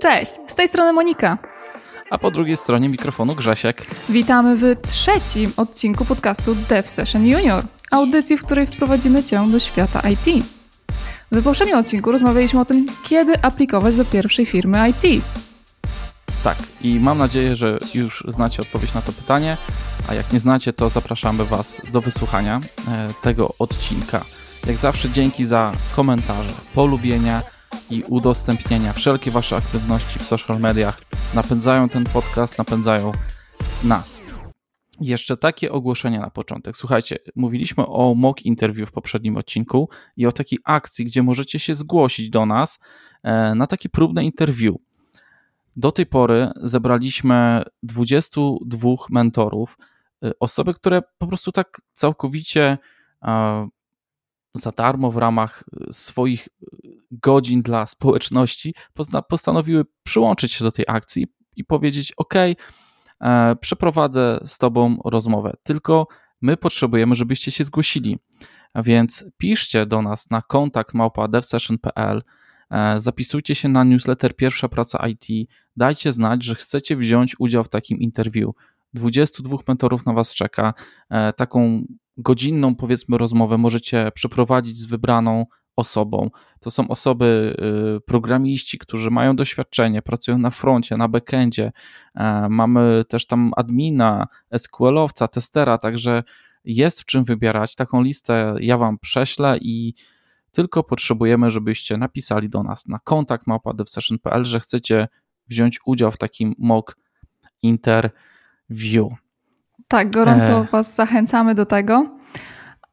Cześć, z tej strony Monika. A po drugiej stronie mikrofonu Grzesiek. Witamy w trzecim odcinku podcastu Dev Session Junior, audycji, w której wprowadzimy Cię do świata IT. W poprzednim odcinku rozmawialiśmy o tym, kiedy aplikować do pierwszej firmy IT. Tak, i mam nadzieję, że już znacie odpowiedź na to pytanie, a jak nie znacie, to zapraszamy Was do wysłuchania e, tego odcinka. Jak zawsze dzięki za komentarze, polubienia i udostępnienia. Wszelkie Wasze aktywności w social mediach napędzają ten podcast, napędzają nas. Jeszcze takie ogłoszenie na początek. Słuchajcie, mówiliśmy o mock interview w poprzednim odcinku i o takiej akcji, gdzie możecie się zgłosić do nas e, na takie próbne interview. Do tej pory zebraliśmy 22 mentorów, e, osoby, które po prostu tak całkowicie e, za darmo w ramach swoich godzin dla społeczności postanowiły przyłączyć się do tej akcji i powiedzieć: OK, przeprowadzę z Tobą rozmowę, tylko my potrzebujemy, żebyście się zgłosili. A więc piszcie do nas na kontakt małpa.devsession.pl, e, zapisujcie się na newsletter Pierwsza Praca IT, dajcie znać, że chcecie wziąć udział w takim interwiu. 22 mentorów na Was czeka. E, taką godzinną, powiedzmy, rozmowę możecie przeprowadzić z wybraną osobą. To są osoby, y, programiści, którzy mają doświadczenie, pracują na froncie, na backendzie. E, mamy też tam admina, SQL-owca, testera, także jest w czym wybierać. Taką listę ja Wam prześlę i tylko potrzebujemy, żebyście napisali do nas na kontakt małpa.devsession.pl, że chcecie wziąć udział w takim mock interview. Tak, gorąco e... Was zachęcamy do tego.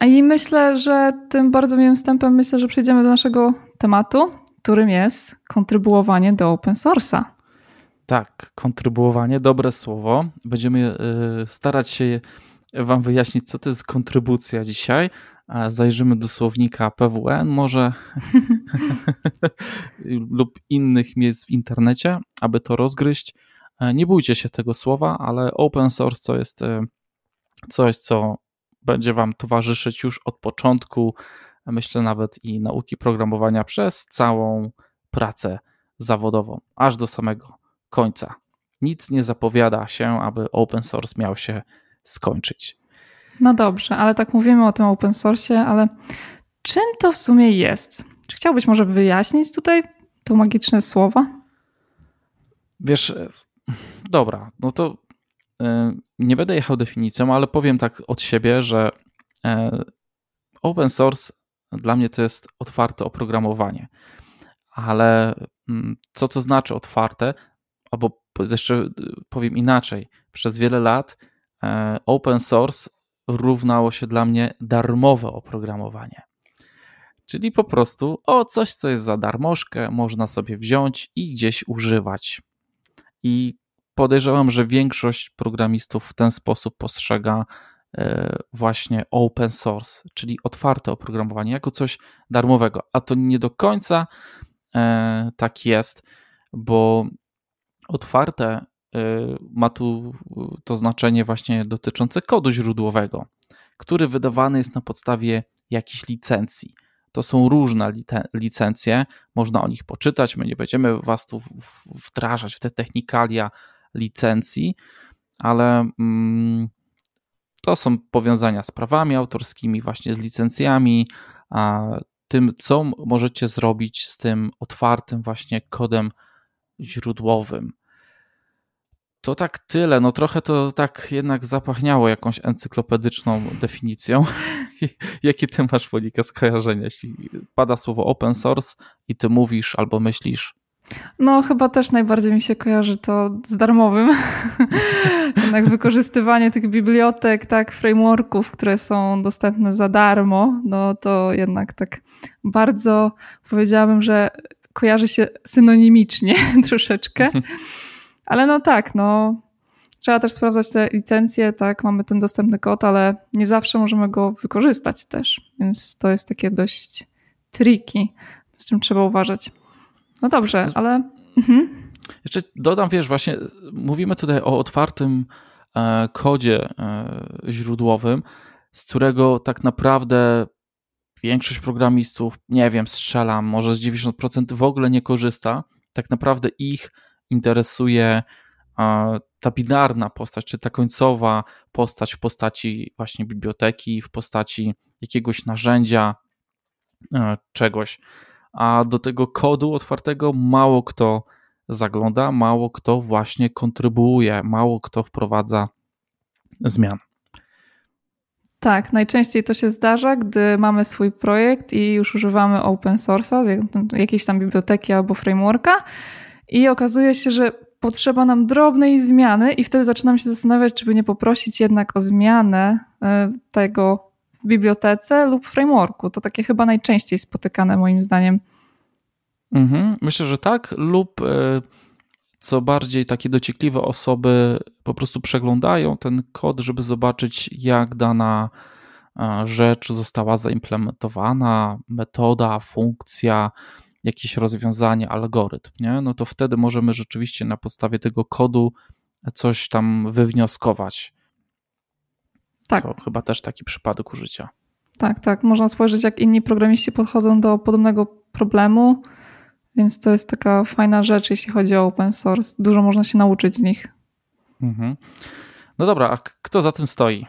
I myślę, że tym bardzo miłym wstępem myślę, że przejdziemy do naszego tematu, którym jest kontrybuowanie do open source'a. Tak, kontrybuowanie, dobre słowo. Będziemy y, starać się Wam wyjaśnić, co to jest kontrybucja dzisiaj. Zajrzymy do słownika PWN może lub innych miejsc w internecie, aby to rozgryźć. E, nie bójcie się tego słowa, ale open source to jest e, coś, co będzie Wam towarzyszyć już od początku, myślę nawet i nauki programowania przez całą pracę zawodową, aż do samego końca. Nic nie zapowiada się, aby open source miał się skończyć. No dobrze, ale tak mówimy o tym open source, ale czym to w sumie jest? Czy chciałbyś może wyjaśnić tutaj to magiczne słowa? Wiesz, dobra, no to e, nie będę jechał definicją, ale powiem tak od siebie, że e, open source dla mnie to jest otwarte oprogramowanie. Ale mm, co to znaczy otwarte? Albo jeszcze powiem inaczej. Przez wiele lat e, open source równało się dla mnie darmowe oprogramowanie. Czyli po prostu o coś, co jest za darmożkę, można sobie wziąć i gdzieś używać. I podejrzewam, że większość programistów w ten sposób postrzega e, właśnie open source, czyli otwarte oprogramowanie, jako coś darmowego. A to nie do końca e, tak jest, bo otwarte e, ma tu to znaczenie właśnie dotyczące kodu źródłowego, który wydawany jest na podstawie jakichś licencji. To są różne licencje, można o nich poczytać. My nie będziemy Was tu wdrażać w te technikalia licencji, ale mm, to są powiązania z prawami autorskimi, właśnie z licencjami, a tym, co możecie zrobić z tym otwartym właśnie kodem źródłowym. To tak tyle. No trochę to tak jednak zapachniało jakąś encyklopedyczną definicją. Jakie ty masz, Monika, skojarzenia? Jeśli pada słowo open source i ty mówisz albo myślisz no, chyba też najbardziej mi się kojarzy to z darmowym. Jednak wykorzystywanie tych bibliotek, tak, frameworków, które są dostępne za darmo, no to jednak tak bardzo powiedziałabym, że kojarzy się synonimicznie troszeczkę. Ale no tak, no trzeba też sprawdzać te licencje, tak, mamy ten dostępny kod, ale nie zawsze możemy go wykorzystać też, więc to jest takie dość tricky, z czym trzeba uważać. No dobrze, ale. Mhm. Jeszcze dodam, wiesz, właśnie mówimy tutaj o otwartym e, kodzie e, źródłowym, z którego tak naprawdę większość programistów, nie wiem, strzelam, może z 90% w ogóle nie korzysta. tak naprawdę ich interesuje ta binarna postać, czy ta końcowa postać w postaci właśnie biblioteki, w postaci jakiegoś narzędzia, e, czegoś. A do tego kodu otwartego mało kto zagląda, mało kto właśnie kontrybuuje, mało kto wprowadza zmian. Tak, najczęściej to się zdarza, gdy mamy swój projekt i już używamy open source'a, jakiejś tam biblioteki albo frameworka i okazuje się, że potrzeba nam drobnej zmiany i wtedy zaczynam się zastanawiać, czy by nie poprosić jednak o zmianę e, tego w bibliotece lub frameworku. To takie chyba najczęściej spotykane moim zdaniem. Mhm, myślę, że tak, lub e, co bardziej takie dociekliwe osoby po prostu przeglądają ten kod, żeby zobaczyć, jak dana e, rzecz została zaimplementowana, metoda, funkcja, jakieś rozwiązanie, algorytm, nie? no to wtedy możemy rzeczywiście na podstawie tego kodu coś tam wywnioskować. Tak. To chyba też taki przypadek użycia. Tak, tak. Można spojrzeć, jak inni programiści podchodzą do podobnego problemu, więc to jest taka fajna rzecz, jeśli chodzi o open source. Dużo można się nauczyć z nich. Mhm. No dobra, a kto za tym stoi?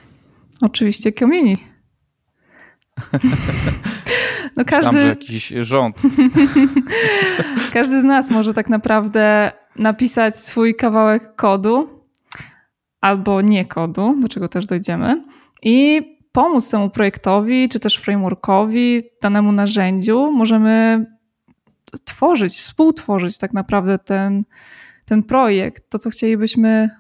Oczywiście community. No każdy... Myślałem, że jakiś rząd. każdy z nas może tak naprawdę napisać swój kawałek kodu albo nie kodu, do czego też dojdziemy, i pomóc temu projektowi, czy też frameworkowi, danemu narzędziu. Możemy tworzyć, współtworzyć tak naprawdę ten, ten projekt, to co chcielibyśmy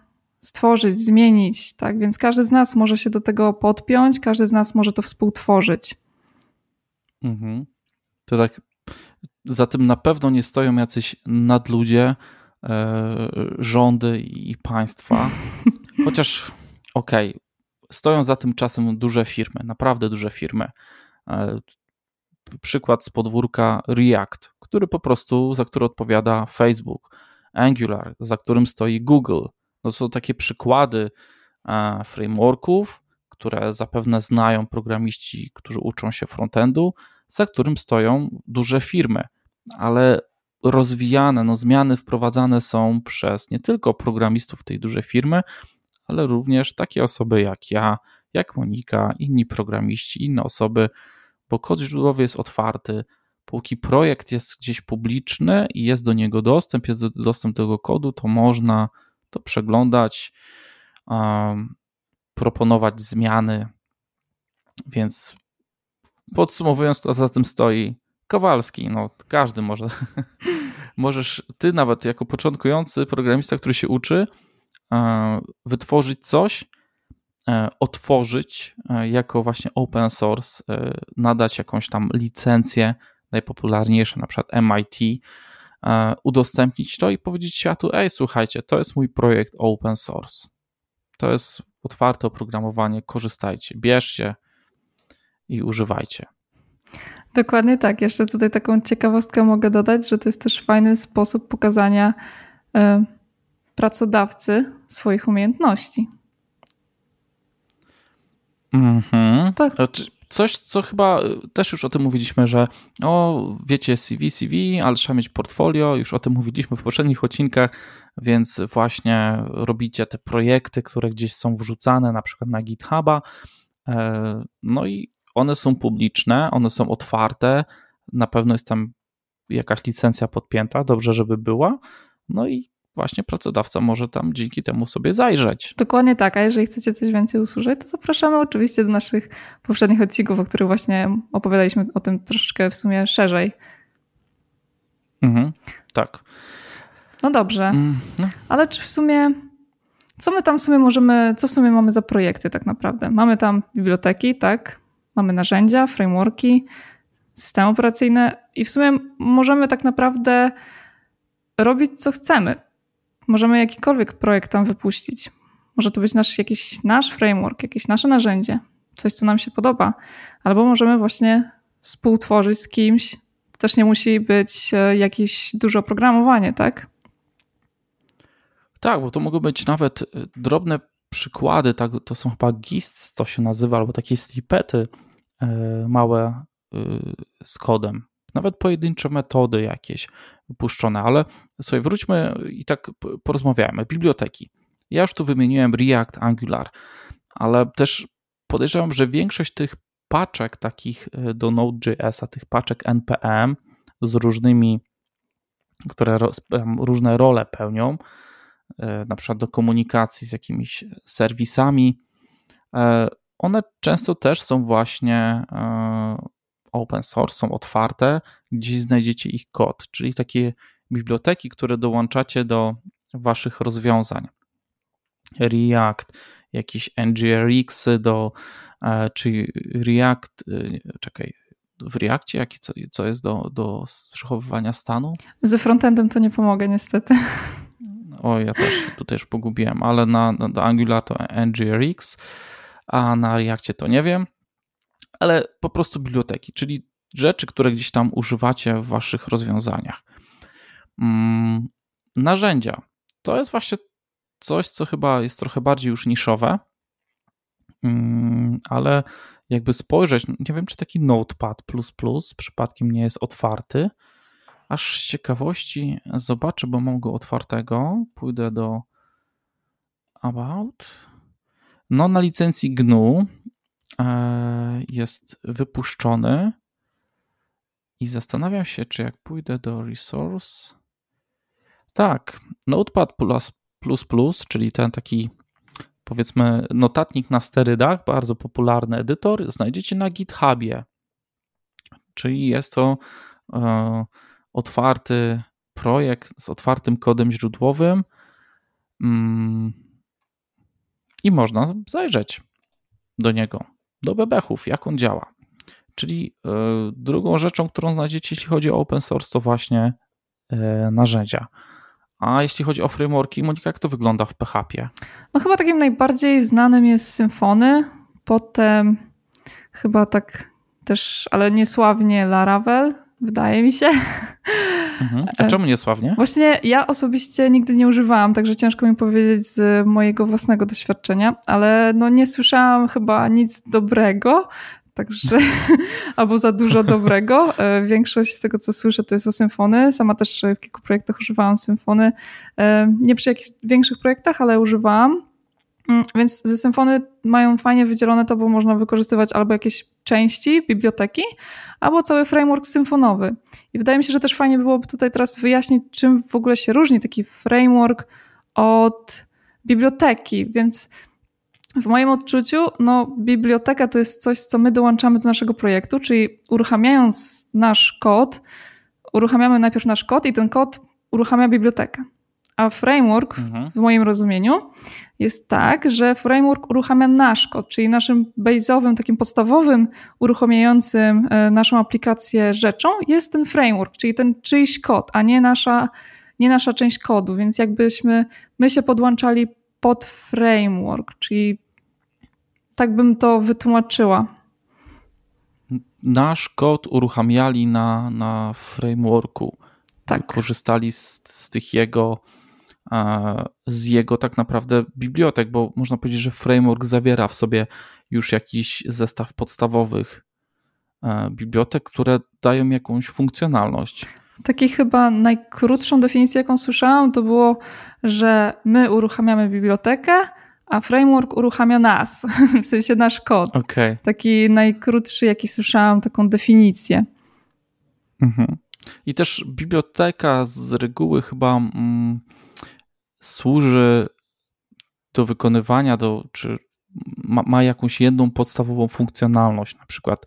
stworzyć, zmienić, tak? Więc każdy z nas może się do tego podpiąć, każdy z nas może to współtworzyć. Mhm. To tak, za tym na pewno nie stoją jacyś nadludzie, e, rządy i państwa. Chociaż okej, okay, stoją za tym czasem duże firmy, naprawdę duże firmy. E, przykład z podwórka React, który po prostu, za który odpowiada Facebook, Angular, za którym stoi Google. To są takie przykłady e, frameworków, które zapewne znają programiści, którzy uczą się frontendu, za którym stoją duże firmy, ale rozwijane, no zmiany wprowadzane są przez nie tylko programistów tej dużej firmy, ale również takie osoby jak ja, jak Monika, inni programiści, inne osoby, bo kod źródłowy jest otwarty. Póki projekt jest gdzieś publiczny i jest do niego dostęp, jest dostęp do tego kodu, to można to przeglądać, proponować zmiany. Więc podsumowując, to za tym stoi Kowalski. No, każdy może. Możesz, ty nawet jako początkujący programista, który się uczy, e, wytworzyć coś, e, otworzyć e, jako właśnie open source, nadać jakąś tam licencję, najpopularniejsze na przykład MIT, udostępnić to i powiedzieć światu: Ej, słuchajcie, to jest mój projekt open source. To jest otwarte oprogramowanie, korzystajcie, bierzcie i używajcie. Dokładnie tak. Jeszcze tutaj taką ciekawostkę mogę dodać, że to jest też fajny sposób pokazania y, pracodawcy swoich umiejętności. Mhm. Tak. Coś, co chyba y, też już o tym mówiliśmy, że o, wiecie, CV, CV, ale trzeba mieć portfolio, już o tym mówiliśmy w poprzednich odcinkach, więc właśnie robicie te projekty, które gdzieś są wrzucane, na przykład na GitHuba, e, no i one są publiczne, one są otwarte, na pewno jest tam jakaś licencja podpięta, dobrze, żeby była, no i właśnie pracodawca może tam dzięki temu sobie zajrzeć. Dokładnie tak, a jeżeli chcecie coś więcej usłyszeć, to zapraszamy oczywiście do naszych poprzednich odcinków, o których właśnie opowiadaliśmy o tym troszeczkę w sumie szerzej. Mhm, tak. No dobrze, mm, no. ale czy w sumie, co my tam w sumie możemy, co w sumie mamy za projekty tak naprawdę? Mamy tam biblioteki, tak? Mamy narzędzia, frameworki, systemy operacyjne i w sumie możemy tak naprawdę robić co chcemy. Możemy jakikolwiek projekt tam wypuścić. Może to być nasz, jakiś nasz framework, jakieś nasze narzędzie, coś, co nam się podoba. Albo możemy właśnie współtworzyć z kimś. To też nie musi być e, jakieś duże oprogramowanie, tak? Tak, bo to mogą być nawet e, drobne przykłady, tak, to są chyba gists, to się nazywa, albo takie snippety, E, małe y, z kodem. Nawet pojedyncze metody jakieś wypuszczone, ale słuchaj, wróćmy i tak porozmawiajmy. Biblioteki. Ja już tu wymieniłem React, Angular, ale też podejrzewam, że większość tych paczek takich e, do Node.js, a tych paczek NPM z różnymi, które różne role pełnią, e, na przykład do komunikacji z jakimiś serwisami, e, one często też są właśnie open source, są otwarte, gdzieś znajdziecie ich kod, czyli takie biblioteki, które dołączacie do waszych rozwiązań. React, jakieś NGRX do, e, czy React, e, czekaj, w Reactie, jakie co, co jest do, do przechowywania stanu? Ze frontendem to nie pomogę niestety. O, ja też tutaj już pogubiłem, ale na, na do Angular to NGRX, a na Reactie to nie wiem, ale po prostu biblioteki, czyli rzeczy, które gdzieś tam używacie w waszych rozwiązaniach. Mm, narzędzia. To jest właśnie coś, co chyba jest trochę bardziej już niszowe, mm, ale jakby spojrzeć, nie wiem, czy taki Notepad przypadkiem nie jest otwarty. Aż z ciekawości zobaczę, bo mam go otwartego. Pójdę do About. No, na licencji GNU jest wypuszczony i zastanawiam się, czy jak pójdę do Resource. Tak, Notepad czyli ten taki powiedzmy notatnik na sterydach, bardzo popularny edytor, znajdziecie na GitHubie. Czyli jest to e, otwarty projekt z otwartym kodem źródłowym mm, i można zajrzeć do niego, do bebechów, jak on działa. Czyli e, drugą rzeczą, którą znajdziecie, jeśli chodzi o open source, to właśnie e, narzędzia. A jeśli chodzi o frameworki, Monika, jak to wygląda w PHP? No chyba takim najbardziej znanym jest Symfony, potem chyba tak też, ale niesławnie Laravel, wydaje mi się. Mhm. A czemu niesławnie? Właśnie ja osobiście nigdy nie używałam, także ciężko mi powiedzieć z mojego własnego doświadczenia, ale no nie słyszałam chyba nic dobrego, Także albo za dużo dobrego. E, większość z tego, co słyszę, to jest o symfony. Sama też w kilku projektach używałam symfony. E, nie przy jakichś większych projektach, ale używałam. Mm, więc ze symfony mają fajnie wydzielone to, bo można wykorzystywać albo jakieś części biblioteki, albo cały framework symfonowy. I wydaje mi się, że też fajnie byłoby tutaj teraz wyjaśnić, czym w ogóle się różni taki framework od biblioteki. Więc w moim odczuciu, no, biblioteka to jest coś, co my dołączamy do naszego projektu, czyli uruchamiając nasz kod, uruchamiamy najpierw nasz kod i ten kod uruchamia bibliotekę. A framework, mhm. w moim rozumieniu, jest tak, że framework uruchamia nasz kod, czyli naszym base'owym, takim podstawowym, uruchamiającym e, naszą aplikację rzeczą jest ten framework, czyli ten czyjś kod, a nie nasza, nie nasza część kodu. Więc jakbyśmy my się podłączali pod framework, czyli tak bym to wytłumaczyła. Nasz kod uruchamiali na, na frameworku. Tak. Korzystali z, z tych jego, z jego tak naprawdę bibliotek, bo można powiedzieć, że framework zawiera w sobie już jakiś zestaw podstawowych bibliotek, które dają jakąś funkcjonalność. Taki chyba najkrótszą definicję, jaką słyszałam, to było, że my uruchamiamy bibliotekę, a framework uruchamia nas, w sensie nasz kod. Okay. Taki najkrótszy, jaki słyszałam, taką definicję. Mhm. I też biblioteka z reguły chyba mm, służy do wykonywania, do, czy ma, ma, jakąś jedną podstawową funkcjonalność, na przykład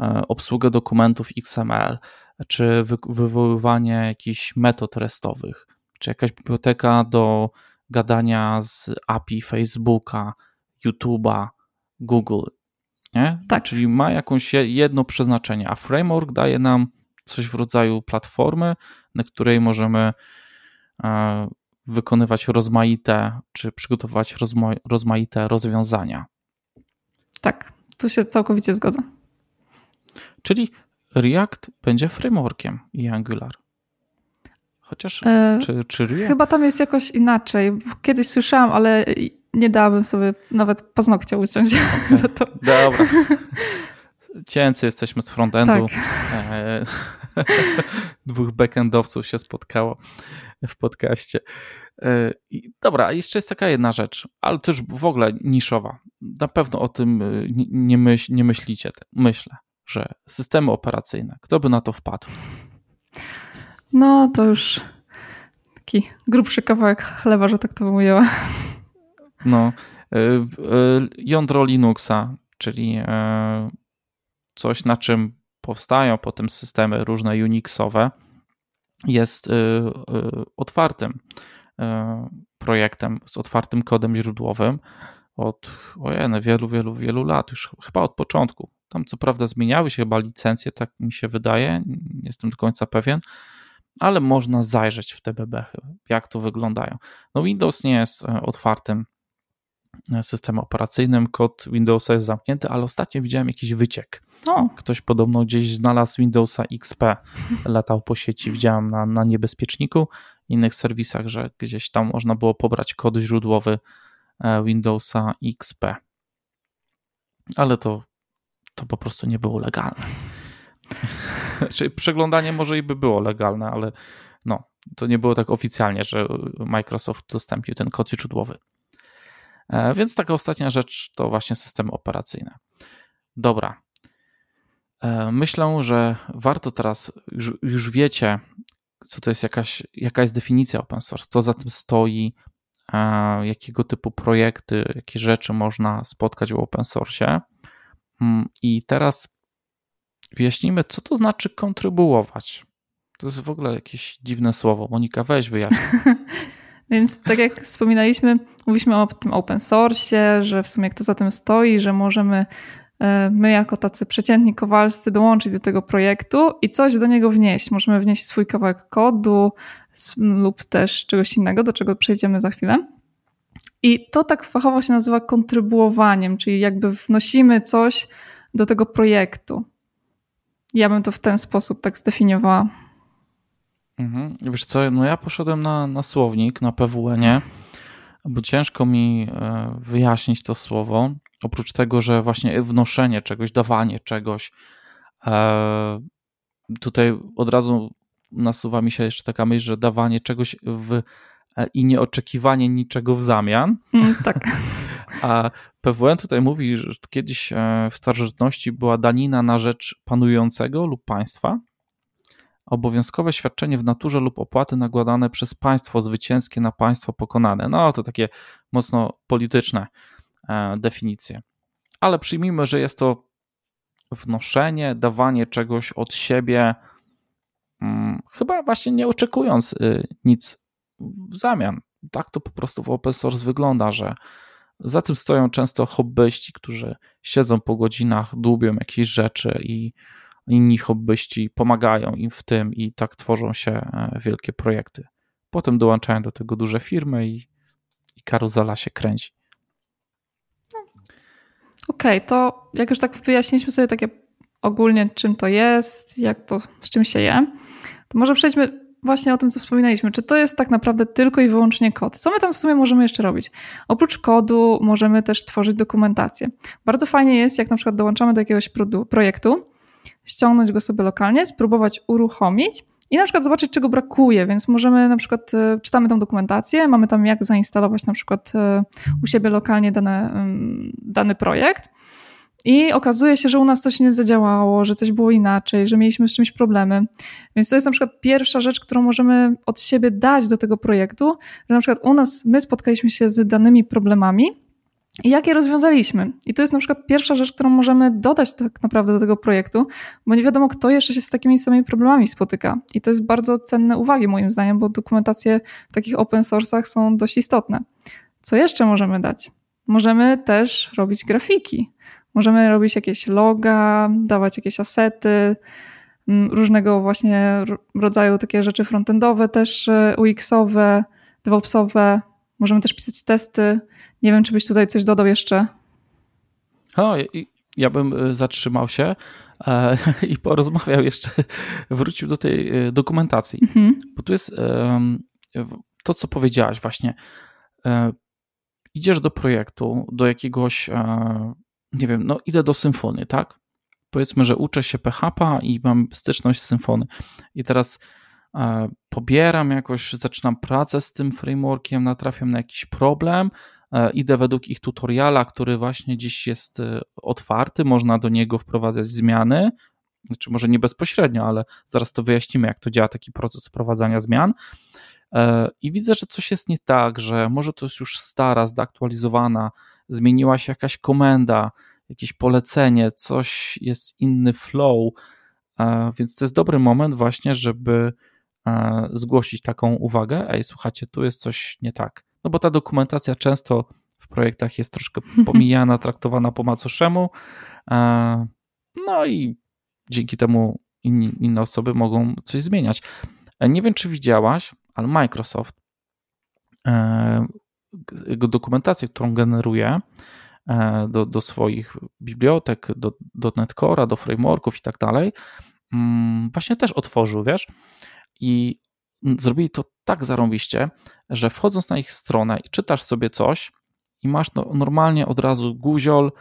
e, obsługę dokumentów XML, czy wy, wywoływanie jakichś metod restowych, czy jakaś biblioteka do gadania z API Facebooka, YouTube'a, Google. Nie? Tak. Czyli ma jakąś jedno przeznaczenie, a framework daje nam coś w rodzaju platformy, na której możemy e, wykonywać rozmaite, czy przygotować rozmaite rozwiązania. Tak, tu się całkowicie zgodzę. Czyli React będzie frameworkiem i Angular. Chociaż, e, czy, czy React? Chyba tam jest jakoś inaczej. Kiedyś słyszałam, ale nie dałabym sobie nawet paznokcia uciąć okay. za to. Dobra. Cięcy jesteśmy z frontendu. Tak. E, Dwóch backendowców się spotkało w podcaście. E, I dobra, jeszcze jest taka jedna rzecz, ale też w ogóle niszowa. Na pewno o tym e, nie, myśl, nie myślicie. Myślę, że systemy operacyjne, kto by na to wpadł? No to już taki grubszy kawałek chleba, że tak to ujęła. No, e, jądro Linuxa, czyli coś, na czym powstają potem systemy różne Unixowe, jest otwartym E, projektem z otwartym kodem źródłowym od ojej, wielu, wielu, wielu lat, już chyba od początku. Tam co prawda zmieniały się chyba licencje, tak mi się wydaje, nie jestem do końca pewien, ale można zajrzeć w te bebechy, jak to wyglądają. No Windows nie jest otwartym systemem operacyjnym, kod Windowsa jest zamknięty, ale ostatnio widziałem jakiś wyciek. Ktoś podobno gdzieś znalazł Windowsa XP, latał po sieci, widziałem na, na niebezpieczniku innych serwisach, że gdzieś tam można było pobrać kod źródłowy e, Windowsa XP. Ale to, to po prostu nie było legalne. Czyli przeglądanie może i by było legalne, ale no, to nie było tak oficjalnie, że Microsoft udostępnił ten kod źródłowy. E, więc taka ostatnia rzecz to właśnie systemy operacyjne. Dobra. E, myślę, że warto teraz, już, już wiecie, co to jest jakaś, jaka jest definicja open source, kto za tym stoi, jakiego typu projekty, jakie rzeczy można spotkać w open source. Mm, I teraz wyjaśnijmy, co to znaczy kontrybuować. To jest w ogóle jakieś dziwne słowo. Monika, weź wyjaśnij. Więc tak jak wspominaliśmy, mówiliśmy o tym open source, że w sumie kto za tym stoi, że możemy E, my jako tacy przeciętni kowalscy dołączyć do tego projektu i coś do niego wnieść. Możemy wnieść swój kawałek kodu lub też czegoś innego, do czego przejdziemy za chwilę. I to tak fachowo się nazywa kontrybuowaniem, czyli jakby wnosimy coś do tego projektu. Ja bym to w ten sposób tak zdefiniowała. Mhm. Wiesz co, no ja poszedłem na, na słownik, na PWN, bo ciężko mi e, wyjaśnić to słowo. Oprócz tego, że właśnie wnoszenie czegoś, dawanie czegoś. E, tutaj od razu nasuwa mi się jeszcze taka myśl, że dawanie czegoś w, e, i nieoczekiwanie niczego w zamian. Mm, tak. A PWN tutaj mówi, że kiedyś w starożytności była danina na rzecz panującego lub państwa. Obowiązkowe świadczenie w naturze lub opłaty nakładane przez państwo zwycięskie na państwo pokonane. No to takie mocno polityczne E, definicję. Ale przyjmijmy, że jest to wnoszenie, dawanie czegoś od siebie, hmm, chyba właśnie nie oczekując y, nic w zamian. Tak to po prostu w open source wygląda, że za tym stoją często hobbyści, którzy siedzą po godzinach, dłubią jakieś rzeczy i inni hobbyści pomagają im w tym i tak tworzą się e, wielkie projekty. Potem dołączają do tego duże firmy i, i karuzela się kręci. Okej, okay, to jak już tak wyjaśniliśmy sobie takie ogólnie, czym to jest, jak to, z czym się je, to może przejdźmy właśnie o tym, co wspominaliśmy. Czy to jest tak naprawdę tylko i wyłącznie kod? Co my tam w sumie możemy jeszcze robić? Oprócz kodu możemy też tworzyć dokumentację. Bardzo fajnie jest, jak na przykład dołączamy do jakiegoś projektu, ściągnąć go sobie lokalnie, spróbować uruchomić i na przykład zobaczyć, czego brakuje, więc możemy na przykład, e, czytamy tą dokumentację, mamy tam jak zainstalować na przykład e, u siebie lokalnie dane, dany projekt i okazuje się, że u nas coś nie zadziałało, że coś było inaczej, że mieliśmy z czymś problemy. Więc to jest na przykład pierwsza rzecz, którą możemy od siebie dać do tego projektu, że na przykład u nas my spotkaliśmy się z danymi problemami, i jak je rozwiązaliśmy. I to jest na przykład pierwsza rzecz, którą możemy dodać tak naprawdę do tego projektu, bo nie wiadomo, kto jeszcze się z takimi samymi problemami spotyka. I to jest bardzo cenne uwagi moim zdaniem, bo dokumentacje w takich open source'ach są dość istotne. Co jeszcze możemy dać? Możemy też robić grafiki. Możemy robić jakieś loga, dawać jakieś asety, mm, różnego właśnie rodzaju takie rzeczy frontendowe, też e, UX-owe, DevOpsowe. Możemy też pisać testy. Nie wiem, czy byś tutaj coś dodał jeszcze. O, ja bym e, zatrzymał się e, i porozmawiał jeszcze, wrócił do tej e, dokumentacji, mhm. bo tu jest to, co powiedziałaś właśnie. Idziesz do projektu, do jakiegoś, nie wiem, no idę do symfonii, tak? powiedzmy, że uczę się PHP i mam styczność z Symfony. I teraz pobieram jakoś, zaczynam pracę z tym frameworkiem, natrafiam na jakiś problem, idę według ich tutoriala, który właśnie dziś jest e, otwarty, można do niego wprowadzać zmiany, znaczy może nie bezpośrednio, ale zaraz to wyjaśnimy, jak to działa taki proces wprowadzania zmian. I widzę, że coś jest nie tak, że może to jest już stara, zdaktualizowana, zmieniła się jakaś komenda, jakieś polecenie, coś jest inny flow, więc to jest dobry moment właśnie, żeby zgłosić taką uwagę, ej słuchajcie, tu jest coś nie tak. No bo ta dokumentacja często w projektach jest troszkę pomijana, traktowana po macoszemu, no i dzięki temu inni, inne osoby mogą coś zmieniać. E, nie wiem, czy widziałaś, ale Microsoft e, dokumentację, którą generuje, E, do, do swoich bibliotek, do, do NetCore'a, do frameworków i tak dalej, mm, właśnie też otworzył, wiesz, i zrobili to tak zarąbiście, że wchodząc na ich stronę i czytasz sobie coś i masz no, normalnie od razu guziol,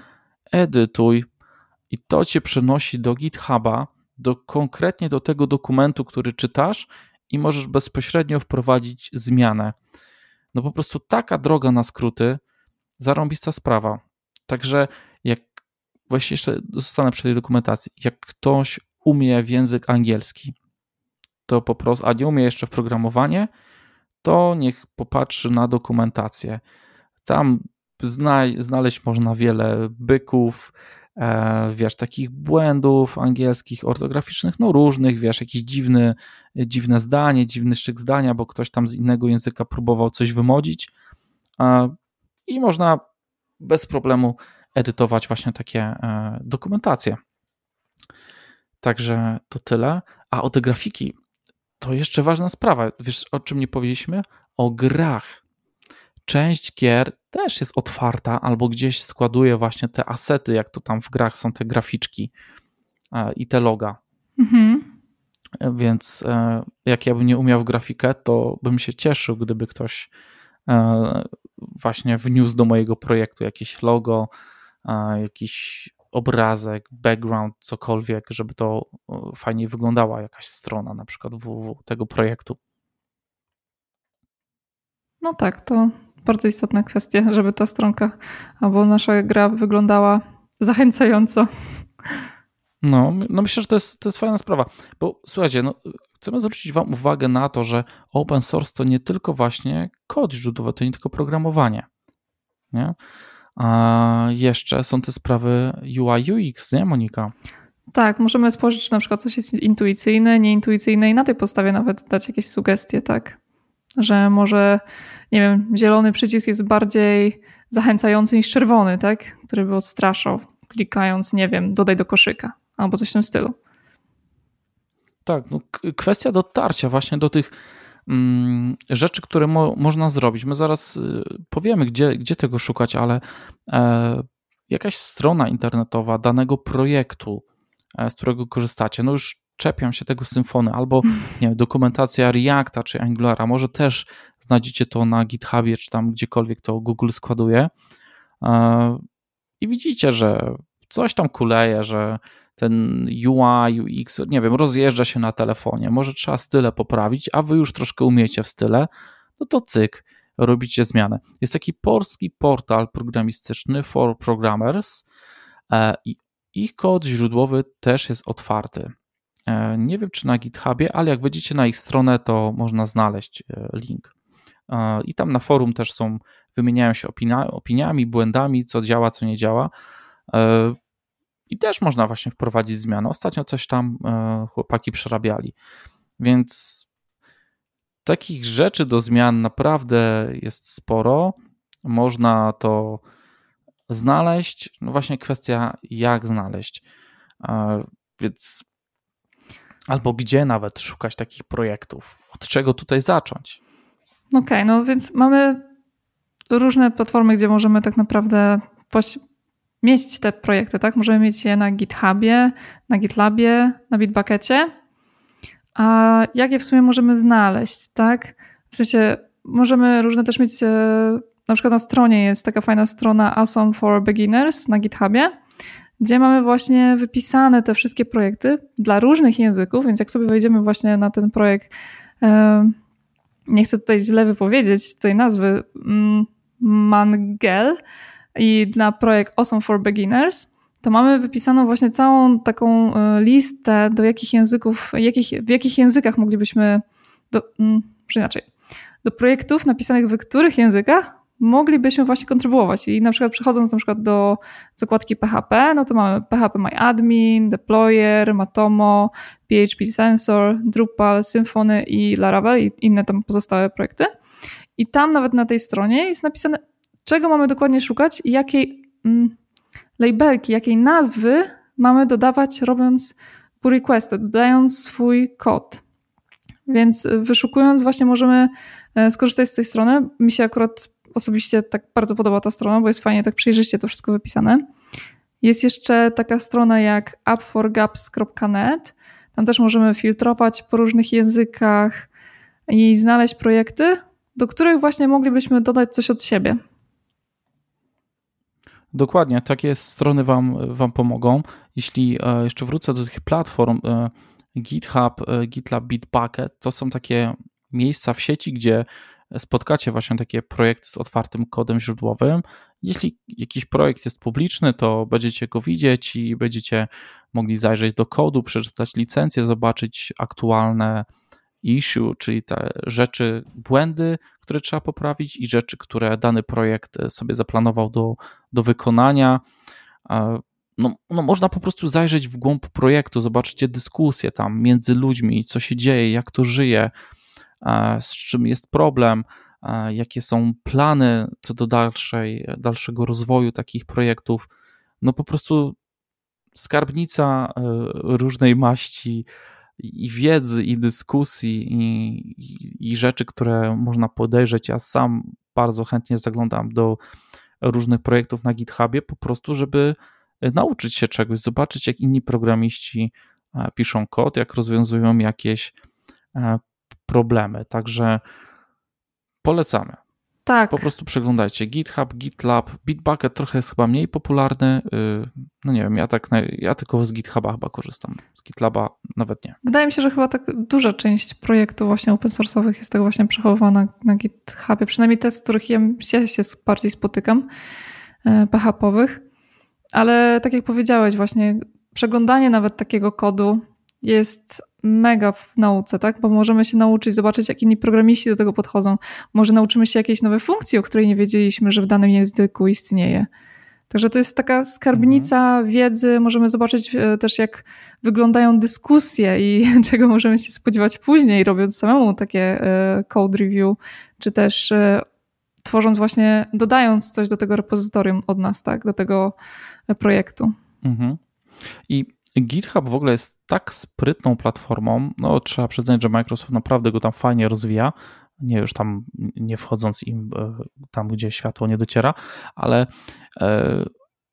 edytuj i to cię przenosi do GitHuba, do, konkretnie do tego dokumentu, który czytasz i możesz bezpośrednio wprowadzić zmianę. No po prostu taka droga na skróty, zarąbista sprawa. Także jak właśnie jeszcze zostanę przy tej dokumentacji, jak ktoś umie w język angielski, to po prostu, a nie umie jeszcze w programowanie, to niech popatrzy na dokumentację. Tam znaleźć można wiele byków, e, wiesz, takich błędów angielskich, ortograficznych, no różnych, wiesz, jakieś dziwne, dziwne zdanie, dziwny szyk zdania, bo ktoś tam z innego języka próbował coś wymodzić i można bez problemu edytować właśnie takie e, dokumentacje. Także to tyle. A o te grafiki to jeszcze ważna sprawa. Wiesz, o czym nie powiedzieliśmy? O grach. Część gier też jest otwarta albo gdzieś składuje właśnie te asety, jak to tam w grach są te graficzki e, i te loga. Mhm. Więc e, jak ja bym nie umiał w grafikę, to bym się cieszył, gdyby ktoś właśnie wniósł do mojego projektu jakieś logo, jakiś obrazek, background, cokolwiek, żeby to fajnie wyglądała jakaś strona, na przykład www tego projektu. No tak, to bardzo istotna kwestia, żeby ta stronka albo nasza gra wyglądała zachęcająco. No, no myślę, że to jest, to jest fajna sprawa, bo słuchajcie, no, chcemy zwrócić Wam uwagę na to, że open source to nie tylko właśnie kod źródłowy, to nie tylko programowanie. Nie? A jeszcze są te sprawy UI, UX, nie Monika? Tak, możemy spojrzeć, czy na przykład coś jest intuicyjne, nieintuicyjne i na tej podstawie nawet dać jakieś sugestie, tak? Że może, nie wiem, zielony przycisk jest bardziej zachęcający niż czerwony, tak? Który by odstraszał, klikając, nie wiem, dodaj do koszyka albo coś w tym stylu. Tak, no, kwestia dotarcia właśnie do tych rzeczy, które mo można zrobić. My zaraz y, powiemy, gdzie, gdzie tego szukać, ale e, jakaś strona internetowa danego projektu, e, z którego korzystacie, no już czepiam się tego symfony, albo nie wiem, dokumentacja Reacta czy Angulara, może też znajdziecie to na GitHubie, czy tam gdziekolwiek to Google składuje. E, i widzicie, że coś tam kuleje, że ten UI, UX, nie wiem, rozjeżdża się na telefonie, może trzeba style poprawić, a wy już troszkę umiecie w style, no to cyk, robicie zmianę. Jest taki polski portal programistyczny for programmers e, i ich kod źródłowy też jest otwarty. E, nie wiem, czy na GitHubie, ale jak wejdziecie na ich stronę, to można znaleźć e, link. I tam na forum też są, wymieniają się opinia, opiniami, błędami, co działa, co nie działa. I też można właśnie wprowadzić zmiany. Ostatnio coś tam e, chłopaki przerabiali. Więc takich rzeczy do zmian naprawdę jest sporo. Można to znaleźć. No właśnie kwestia, jak znaleźć. E, więc albo gdzie nawet szukać takich projektów. Od czego tutaj zacząć? Okej, okay, no więc mamy różne platformy, gdzie możemy tak naprawdę mieć te projekty, tak? Możemy mieć je na GitHubie, na GitLabie, na Bitbuckecie. A jak je w sumie możemy znaleźć, tak? W sensie możemy różne też mieć, e, na przykład na stronie jest taka fajna strona Awesome for Beginners na GitHubie, gdzie mamy właśnie wypisane te wszystkie projekty dla różnych języków, więc jak sobie wejdziemy właśnie na ten projekt, nie chcę tutaj źle wypowiedzieć tej nazwy, mm, Mangel i na projekt Awesome for Beginners, to mamy wypisaną właśnie całą taką e, listę, do jakich języków, jakich, w jakich językach moglibyśmy, do, mm, inaczej, do projektów napisanych w których językach moglibyśmy właśnie kontrybuować. I na przykład przechodząc na przykład do zakładki PHP, no to mamy PHP MyAdmin, Deployer, Matomo, PHP Sensor, Drupal, Symfony i Laravel i inne tam pozostałe projekty. I tam nawet na tej stronie jest napisane, czego mamy dokładnie szukać i jakiej mm, labelki, jakiej nazwy mamy dodawać robiąc pull requesty, dodając swój kod. Więc wyszukując właśnie możemy e, skorzystać z tej strony. Mi się akurat osobiście tak bardzo podoba ta strona, bo jest fajnie tak przejrzyście to wszystko wypisane. Jest jeszcze taka strona jak appforgaps.net. Tam też możemy filtrować po różnych językach i znaleźć projekty, do których właśnie moglibyśmy dodać coś od siebie. Dokładnie, takie strony wam, wam pomogą. Jeśli e, jeszcze wrócę do tych platform, e, GitHub, e, GitLab, Bitbucket, to są takie miejsca w sieci, gdzie spotkacie właśnie takie projekty z otwartym kodem źródłowym. Jeśli jakiś projekt jest publiczny, to będziecie go widzieć i będziecie mogli zajrzeć do kodu, przeczytać licencję, zobaczyć aktualne issue, czyli te rzeczy, błędy, które trzeba poprawić i rzeczy, które dany projekt sobie zaplanował do, do wykonania. No, no, można po prostu zajrzeć w głąb projektu, zobaczycie dyskusje tam między ludźmi, co się dzieje, jak to żyje, z czym jest problem, jakie są plany co do dalszej, dalszego rozwoju takich projektów. No po prostu skarbnica e, różnej maści i wiedzy, i dyskusji, i, i, rzeczy, które można podejrzeć. Ja sam bardzo chętnie zaglądam do różnych projektów na GitHubie, po prostu, żeby nauczyć się czegoś, zobaczyć, jak inni programiści e, piszą kod, jak rozwiązują jakieś e, problemy. Także polecamy. Tak. Po prostu przeglądajcie GitHub, GitLab, Bitbucket trochę jest chyba mniej popularny. Y, no nie wiem, ja tak ja tylko z GitHuba chyba korzystam. Z GitLaba nawet nie. Wydaje mi się, że chyba tak duża część projektów właśnie open source'owych jest tak właśnie przechowywana na GitHubie. Przynajmniej te, z których ja się bardziej spotykam, y, PHP-owych. Ale tak jak powiedziałeś właśnie, przeglądanie nawet takiego kodu jest mega w nauce, tak? Bo możemy się nauczyć, zobaczyć, jak inni programiści do tego podchodzą. Może nauczymy się jakiejś nowej funkcji, o której nie wiedzieliśmy, że w danym języku istnieje. Także to jest taka skarbnica mhm. wiedzy. Możemy zobaczyć e, też, jak wyglądają dyskusje i czego możemy się spodziewać później, robiąc samemu takie e, code review, czy też e, tworząc właśnie, dodając coś do tego repozytorium od nas, tak, do tego projektu. Mhm. I GitHub w ogóle jest tak sprytną platformą, no trzeba przyznać, że Microsoft naprawdę go tam fajnie rozwija, nie już tam nie wchodząc im e, tam, gdzie światło nie dociera, ale e,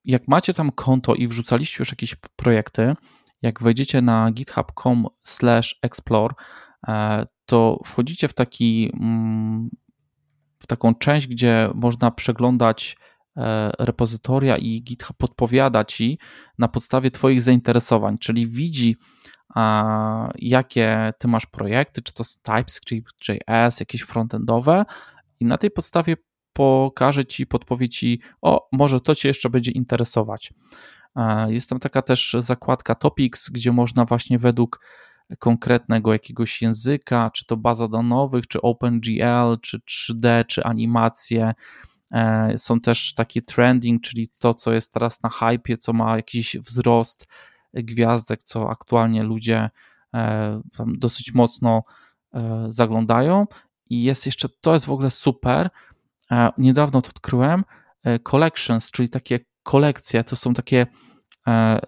jak macie tam konto i wrzucaliście już jakieś projekty, jak wejdziecie na github.com/explore, e, to wchodzicie w taki mm, w taką część, gdzie można przeglądać repozytoria i GitHub podpowiada ci na podstawie Twoich zainteresowań, czyli widzi, jakie Ty masz projekty, czy to TypeScript, JS, jakieś frontendowe, i na tej podstawie pokaże Ci, podpowie Ci, o, może to Cię jeszcze będzie interesować. E, jest tam taka też zakładka Topics, gdzie można właśnie według konkretnego jakiegoś języka, czy to baza danowych, czy OpenGL, czy 3D, czy animacje, E, są też takie trending, czyli to, co jest teraz na hypie, co ma jakiś wzrost gwiazdek, co aktualnie ludzie e, dosyć mocno e, zaglądają. I jest jeszcze, to jest w ogóle super. Niedawno to odkryłem. Collections, czyli takie kolekcje, to są takie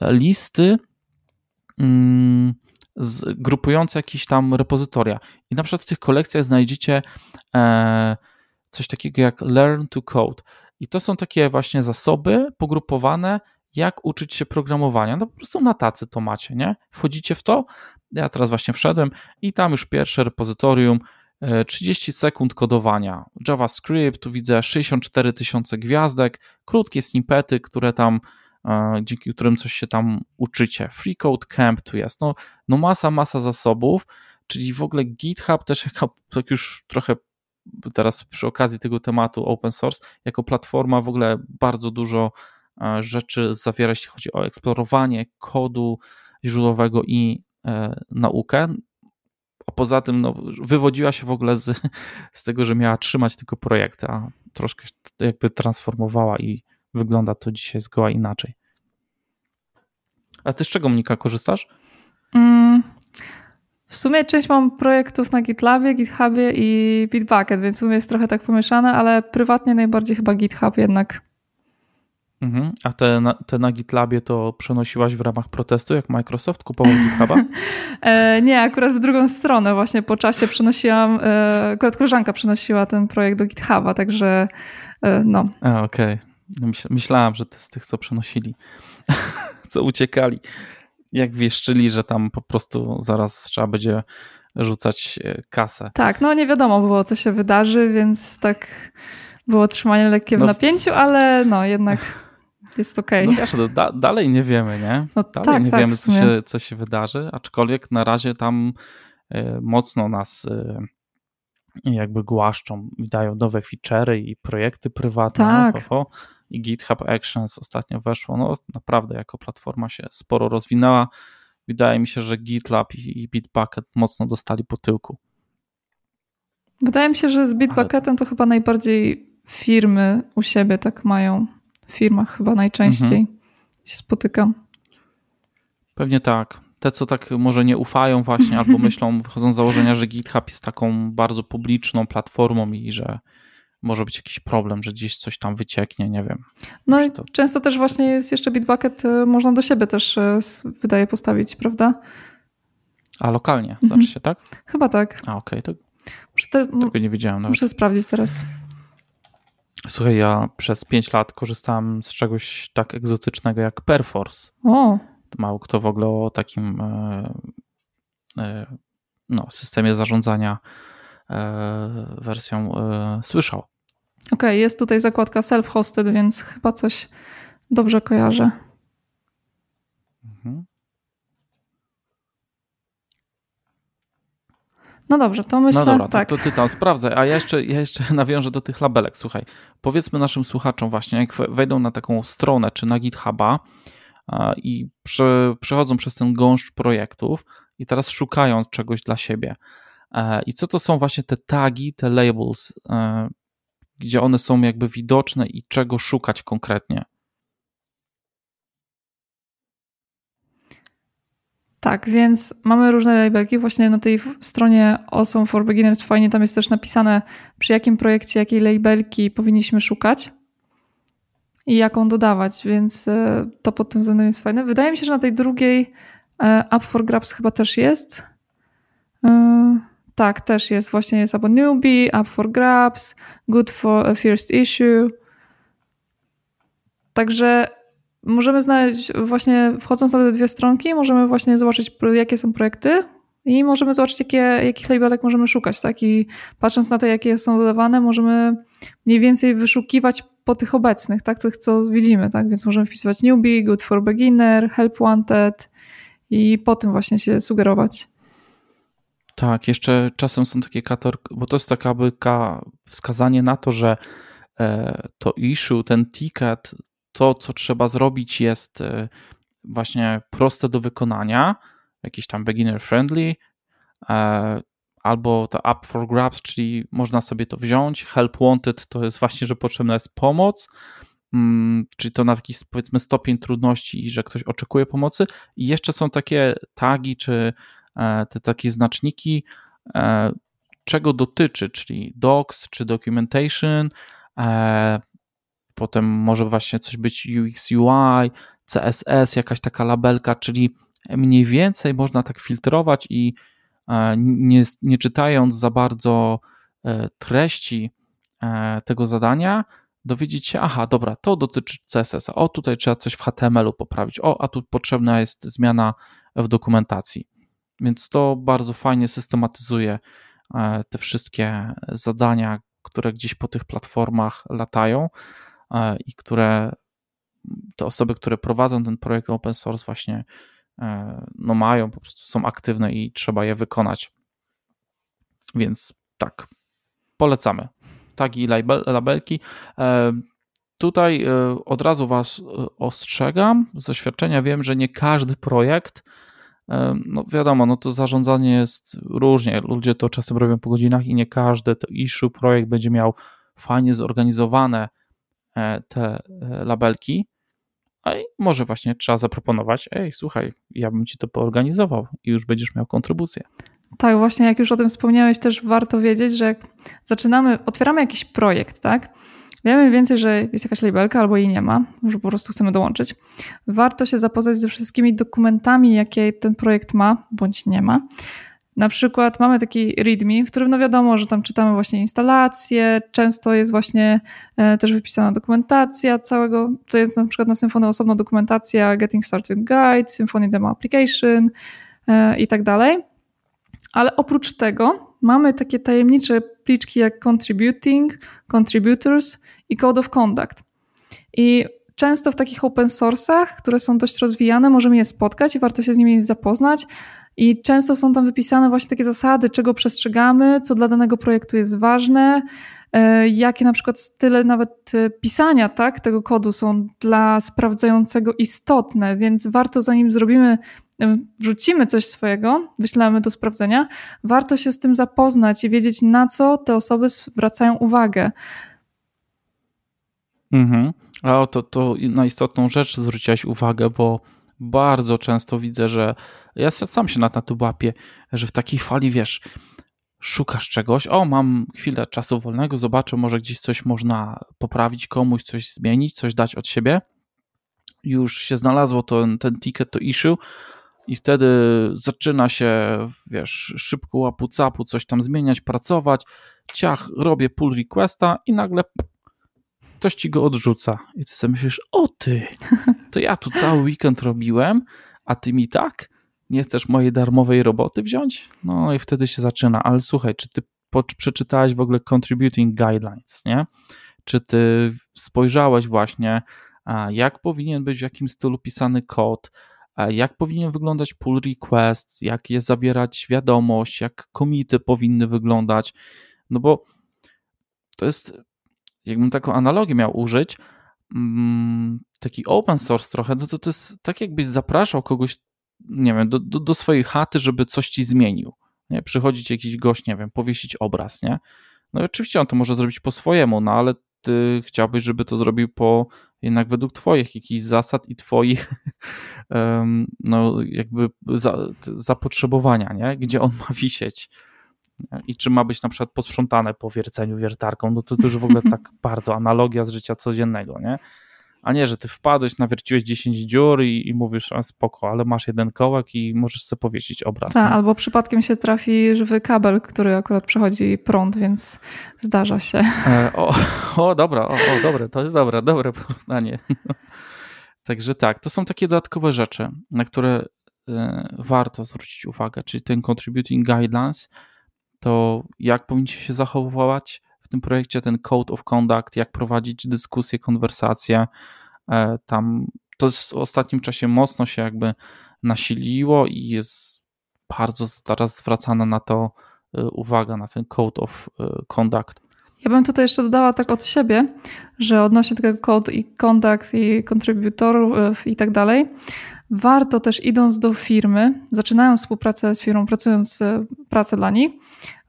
listy mm, grupujące jakieś tam repozytoria. I na przykład w tych kolekcjach znajdziecie coś takiego jak Learn to Code. I to są takie właśnie zasoby pogrupowane, jak uczyć się programowania. No po prostu na tacy to macie, nie? Wchodzicie w to. Ja teraz właśnie wszedłem i tam już pierwsze repozytorium 30 e, sekund kodowania. JavaScript, tu widzę 64 tysiące gwiazdek, krótkie snippety, które tam dzięki którym coś się tam uczycie. Free Code Camp tu jest. No, no masa, masa zasobów, czyli w ogóle GitHub też, jak już trochę teraz przy okazji tego tematu open source, jako platforma w ogóle bardzo dużo rzeczy zawiera, jeśli chodzi o eksplorowanie kodu źródłowego i e, naukę. A poza tym no, wywodziła się w ogóle z, z tego, że miała trzymać tylko projekty, a troszkę jakby transformowała i wygląda to dzisiaj zgoła inaczej. A ty z czego, Monika, korzystasz? Mm, w sumie część mam projektów na GitLabie, GitHubie i Bitbucket, więc w sumie jest trochę tak pomieszane, ale prywatnie najbardziej chyba GitHub jednak. Mhm. A te na, te na GitLabie to przenosiłaś w ramach protestu, jak Microsoft kupował GitHuba? e, nie, akurat w drugą stronę. Właśnie po czasie przenosiłam, e, akurat koleżanka przenosiła ten projekt do GitHuba, także e, no. Okej. Okay. Myśl, myślałam, że to z tych, co przenosili, co uciekali. Jak wieszczyli, że tam po prostu zaraz trzeba będzie rzucać e, kasę. Tak, no nie wiadomo było, co się wydarzy, więc tak było trzymanie lekkie w no, napięciu, ale no jednak jest okej. Okay. No wiesz, no, da, dalej nie wiemy, nie? No, dalej tak, nie tak, wiemy, co się, co się wydarzy, aczkolwiek na razie tam y, mocno nas y, jakby głaszczą i dają nowe feature'y i projekty prywatne. Tak. I GitHub Actions ostatnio weszło. No naprawdę jako platforma się sporo rozwinęła. Wydaje mi się, że GitLab i, Bitbucket mocno dostali po tyłku. Wydaje mi się, że z Bitbucketem to... to chyba najbardziej firmy u siebie tak mają w firmach chyba najczęściej mhm. się spotykam. Pewnie tak. Te, co tak może nie ufają właśnie, albo myślą, wychodzą z założenia, że GitHub jest taką bardzo publiczną platformą i że może być jakiś problem, że gdzieś coś tam wycieknie, nie wiem. No i to... często też właśnie jest jeszcze Bitbucket, y, można do siebie też y, wydaje postawić, prawda? A lokalnie, mhm. znaczy się, tak? Chyba tak. A okej, okay, to te... tego nie wiedziałem nawet. Muszę sprawdzić teraz. Słuchaj, ja przez 5 lat korzystałem z czegoś tak egzotycznego jak Perforce. O. Mało kto w ogóle o takim e, e, no, systemie zarządzania wersją słyszał. Okej, okay, jest tutaj zakładka self-hosted, więc chyba coś dobrze kojarzę. Mhm. No dobrze, to myślę, No dobra, tak. to, to ty tam sprawdzaj, a ja jeszcze, ja jeszcze nawiążę do tych labelek. Słuchaj, powiedzmy naszym słuchaczom właśnie, jak wejdą na taką stronę czy na GitHuba i prze, przechodzą przez ten gąszcz projektów i teraz szukają czegoś dla siebie. E, I co to są właśnie te tagi, te labels, e, gdzie one są jakby widoczne i czego szukać konkretnie? Tak, więc mamy różne labelki. Właśnie na tej stronie Awesome for Beginners fajnie tam jest też napisane, przy jakim projekcie, jakiej labelki powinniśmy szukać i jaką dodawać, więc e, to pod tym względem jest fajne. Wydaje mi się, że na tej drugiej Up for Grabs chyba też jest. E, tak, też jest. Właśnie jest albo Newbie, Up for Grabs, Good for First Issue. Także możemy znaleźć właśnie wchodząc na te dwie stronki, możemy właśnie zobaczyć jakie są projekty i możemy zobaczyć jakie, jakich labelek możemy szukać, tak? I patrząc na to jakie są dodawane, możemy mniej więcej wyszukiwać po tych obecnych, tak? Tych co widzimy, tak? Więc możemy wpisywać newbie, good for beginner, help wanted i po tym właśnie się sugerować. Tak, jeszcze czasem są takie kator, bo to jest taka byka wskazanie na to, że e, to issue, ten ticket to, co trzeba zrobić, jest y, właśnie proste do wykonania, jakiś tam beginner friendly, e, albo to up for grabs, czyli można sobie to wziąć. Help wanted to jest właśnie, że potrzebna jest pomoc, mm, czyli to na taki powiedzmy stopień trudności że ktoś oczekuje pomocy. I jeszcze są takie tagi, czy e, te takie znaczniki, e, czego dotyczy, czyli docs, czy documentation, potem może właśnie coś być UX, UI, CSS, jakaś taka labelka, czyli mniej więcej można tak filtrować i e, nie, nie czytając za bardzo e, treści e, tego zadania, dowiedzieć się, aha, dobra, to dotyczy CSS, o tutaj trzeba coś w HTML-u poprawić, o, a tu potrzebna jest zmiana w dokumentacji. Więc to bardzo fajnie systematyzuje te wszystkie zadania, które gdzieś po tych platformach latają. E, i które te osoby, które prowadzą ten projekt open source właśnie no mają, po prostu są aktywne i trzeba je wykonać. Więc tak, polecamy. Tagi i labelki. Tutaj od razu Was ostrzegam. Z doświadczenia wiem, że nie każdy projekt no wiadomo, no to zarządzanie jest różnie. Ludzie to czasem robią po godzinach i nie każdy to issue projekt będzie miał fajnie zorganizowane e, te e, labelki. A może właśnie trzeba zaproponować, ej, słuchaj, ja bym ci to poorganizował i już będziesz miał kontrybucję. Tak, właśnie jak już o tym wspomniałeś, też warto wiedzieć, że jak zaczynamy, otwieramy jakiś projekt, tak? Wiemy więcej, że jest jakaś labelka albo jej nie ma, że po prostu chcemy dołączyć. Warto się zapoznać ze wszystkimi dokumentami, jakie ten projekt ma bądź nie ma. Na przykład mamy taki README, w którym no wiadomo, że tam czytamy właśnie instalacje, często jest właśnie e, też wypisana dokumentacja całego, to jest na przykład na Symfony osobna dokumentacja Getting Started Guide, Symfony Demo Application e, i tak dalej. Ale oprócz tego mamy takie tajemnicze pliczki jak contributing, contributors i code of conduct. I często w takich open source'ach, które są dość rozwijane, możemy je spotkać i warto się z nimi zapoznać. I często są tam wypisane właśnie takie zasady, czego przestrzegamy, co dla danego projektu jest ważne, jakie na przykład style nawet e, pisania tak, tego kodu są dla sprawdzającego istotne, więc warto zanim zrobimy wrzucimy coś swojego, wyślemy do sprawdzenia, warto się z tym zapoznać i wiedzieć, na co te osoby zwracają uwagę. Mhm. A to, to na istotną rzecz zwróciłaś uwagę, bo bardzo często widzę, że ja sam się na to łapię, że w takiej fali, wiesz, szukasz czegoś, o mam chwilę czasu wolnego, zobaczę, może gdzieś coś można poprawić komuś, coś zmienić, coś dać od siebie. Już się znalazło to, ten ticket to issue, i wtedy zaczyna się, wiesz, szybko łapu capu, coś tam zmieniać, pracować, ciach, robię pull requesta i nagle ktoś ci go odrzuca. I ty sobie myślisz, o ty, to ja tu cały weekend robiłem, a ty mi tak? Nie chcesz mojej darmowej roboty wziąć? No i wtedy się zaczyna. Ale słuchaj, czy ty przeczytałeś w ogóle Contributing Guidelines, nie? Czy ty spojrzałeś właśnie, jak powinien być w jakim stylu pisany kod, jak powinien wyglądać pull request, jak je zawierać wiadomość, jak komity powinny wyglądać, no bo to jest, jakbym taką analogię miał użyć, mm, taki open source trochę, no to to jest tak jakbyś zapraszał kogoś, nie wiem, do, do, do swojej chaty, żeby coś ci zmienił. Nie? Przychodzi ci jakiś gość, nie wiem, powiesić obraz, nie? No i oczywiście on to może zrobić po swojemu, no ale ty chciałbyś, żeby to zrobił po jednak według twoich jakichś zasad i twoich no jakby za, zapotrzebowania, nie? Gdzie on ma wisieć i czy ma być na przykład posprzątane po wierceniu wiertarką, no to to już w ogóle tak bardzo analogia z życia codziennego, nie? A nie, że ty wpadłeś, nawierciłeś 10 dziur i, i mówisz, a spoko, ale masz jeden kołek i możesz sobie powiesić obraz. Tak, albo przypadkiem się trafi żywy kabel, który akurat przechodzi prąd, więc zdarza się. E, o, o, dobra, o, o, dobre, to jest dobre, dobre porównanie. Także tak, to są takie dodatkowe rzeczy, na które e, warto zwrócić uwagę, czyli ten contributing guidelines, to jak powinniście się zachowywać, w tym projekcie ten code of conduct, jak prowadzić dyskusje, konwersacje. E, tam to jest w ostatnim czasie mocno się jakby nasiliło i jest bardzo teraz zwracana na to e, uwaga, na ten code of e, conduct. Ja bym tutaj jeszcze dodała tak od siebie, że odnośnie tego code i conduct i kontributorów i tak dalej, warto też idąc do firmy, zaczynając współpracę z firmą, pracując pracę dla nich,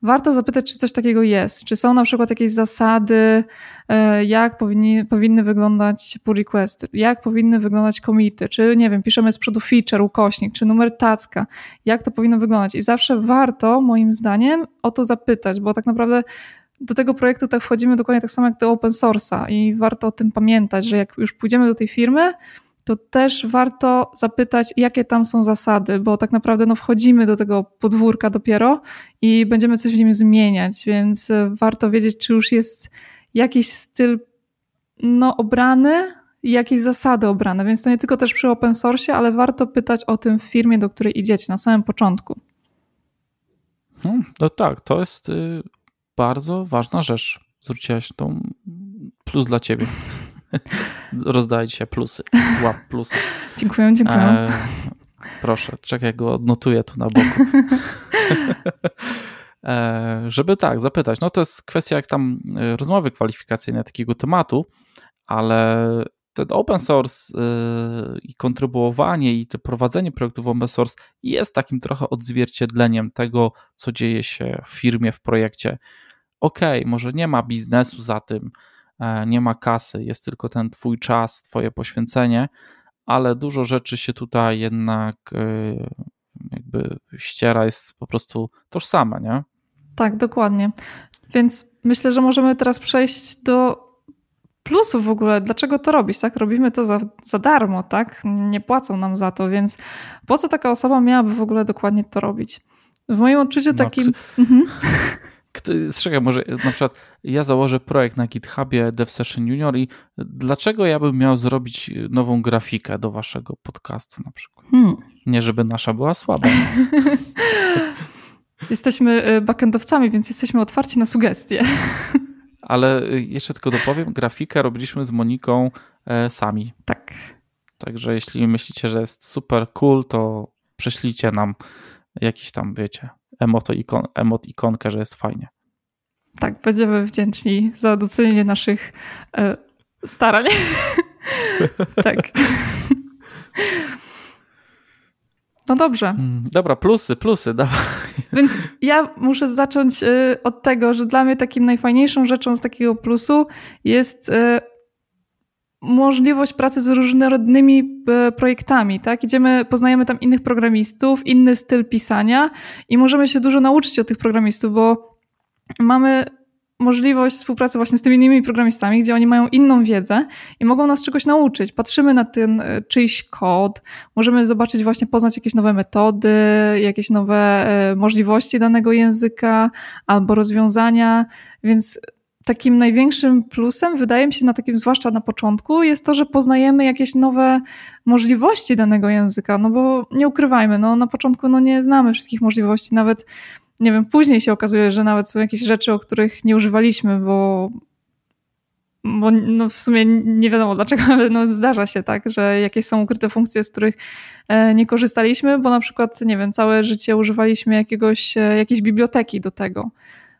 warto zapytać, czy coś takiego jest. Czy są na przykład jakieś zasady, e, jak powinni, powinny wyglądać pull requesty, jak powinny wyglądać komity, czy nie wiem, piszemy z przodu feature, ukośnik, czy numer tacka, jak to powinno wyglądać. I zawsze warto, moim zdaniem, o to zapytać, bo tak naprawdę do tego projektu tak wchodzimy dokładnie tak samo jak do open source'a i warto o tym pamiętać, że jak już pójdziemy do tej firmy, to też warto zapytać, jakie tam są zasady, bo tak naprawdę no, wchodzimy do tego podwórka dopiero i będziemy coś w nim zmieniać, więc e, warto wiedzieć, czy już jest jakiś styl no, obrany jakieś zasady obrane. Więc to nie tylko też przy open source, ale warto pytać o tym w firmie, do której idziecie na samym początku. No, no tak, to jest y, bardzo ważna rzecz. Zwróciłaś tą plus dla ciebie. Rozdajcie się plusy. Łap plusy. Dziękuję, dziękuję. E, proszę, czekaj, go odnotuję tu na boku. e, żeby tak, zapytać. No to jest kwestia jak tam e, rozmowy kwalifikacyjnej takiego tematu, ale ten open source yy, i kontrybuowanie i to prowadzenie projektów open source jest takim trochę odzwierciedleniem tego, co dzieje się w firmie, w projekcie. Ok, może nie ma biznesu za tym, e, nie ma kasy, jest tylko ten twój czas, twoje poświęcenie, ale dużo rzeczy się tutaj jednak yy, jakby ściera, jest po prostu tożsame, nie? Tak, dokładnie. Więc myślę, że możemy teraz przejść do plusów w ogóle, dlaczego to robić, tak? Robimy to za, za darmo, tak? Nie płacą nam za to, więc po co taka osoba miałaby w ogóle dokładnie to robić? W moim odczuciu no, takim... Mhm. kto, może na przykład ja założę projekt na GitHubie DevSession Junior i dlaczego ja bym miał zrobić nową grafikę do waszego podcastu na przykład? Hmm. Nie, żeby nasza była słaba. Jesteśmy y, backendowcami, więc jesteśmy otwarci na sugestie. Ale y, jeszcze tylko dopowiem, grafikę robiliśmy z Moniką e, sami. Tak. Także jeśli myślicie, że jest super cool, to prześlijcie nam jakiś tam, wiecie, emot, ikon, emot ikonkę, że jest fajnie. Tak, będziemy wdzięczni za docenienie naszych e, starań. tak. No dobrze. Mm, dobra, plusy, plusy, dawaj. Więc ja muszę zacząć y, od tego, że dla mnie takim najfajniejszą rzeczą z takiego plusu jest y, możliwość pracy z różnorodnymi y, projektami, tak? Idziemy, poznajemy tam innych programistów, inny styl pisania i możemy się dużo nauczyć od tych programistów, bo mamy możliwość współpracy właśnie z tymi innymi programistami, gdzie oni mają inną wiedzę i mogą nas czegoś nauczyć. Patrzymy na ten e, czyjś kod, możemy zobaczyć właśnie, poznać jakieś nowe metody, jakieś nowe e, możliwości danego języka albo rozwiązania, więc takim największym plusem, wydaje mi się, na takim zwłaszcza na początku, jest to, że poznajemy jakieś nowe możliwości danego języka, no bo nie ukrywajmy, no na początku no nie znamy wszystkich możliwości, nawet nie wiem, później się okazuje, że nawet są jakieś rzeczy, o których nie używaliśmy, bo, bo no w sumie nie wiadomo dlaczego, ale no zdarza się tak, że jakieś są ukryte funkcje, z których e, nie korzystaliśmy, bo na przykład, nie wiem, całe życie używaliśmy jakiegoś, e, jakiejś biblioteki do tego.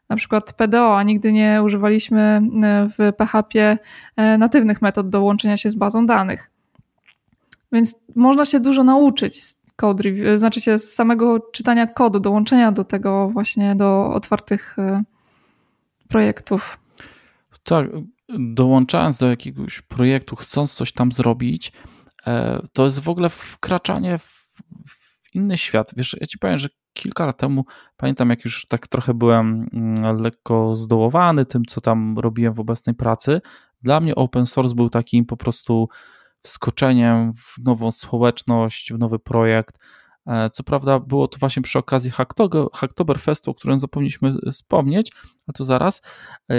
Na przykład PDO, a nigdy nie używaliśmy e, w PHP natywnych metod do łączenia się z bazą danych. Więc można się dużo nauczyć code review, znaczy się z samego czytania kodu, dołączenia do tego właśnie do otwartych e, projektów. Tak, dołączając do jakiegoś projektu, chcąc coś tam zrobić, e, to jest w ogóle wkraczanie w inny świat. Wiesz, ja ci powiem, że kilka lat temu, pamiętam jak już tak trochę byłem mm, lekko zdołowany tym, co tam robiłem w obecnej pracy, dla mnie open source był takim po prostu wskoczeniem w nową społeczność, w nowy projekt. E, co prawda było to właśnie przy okazji Hacktoberfestu, o którym zapomnieliśmy wspomnieć, a to zaraz, e,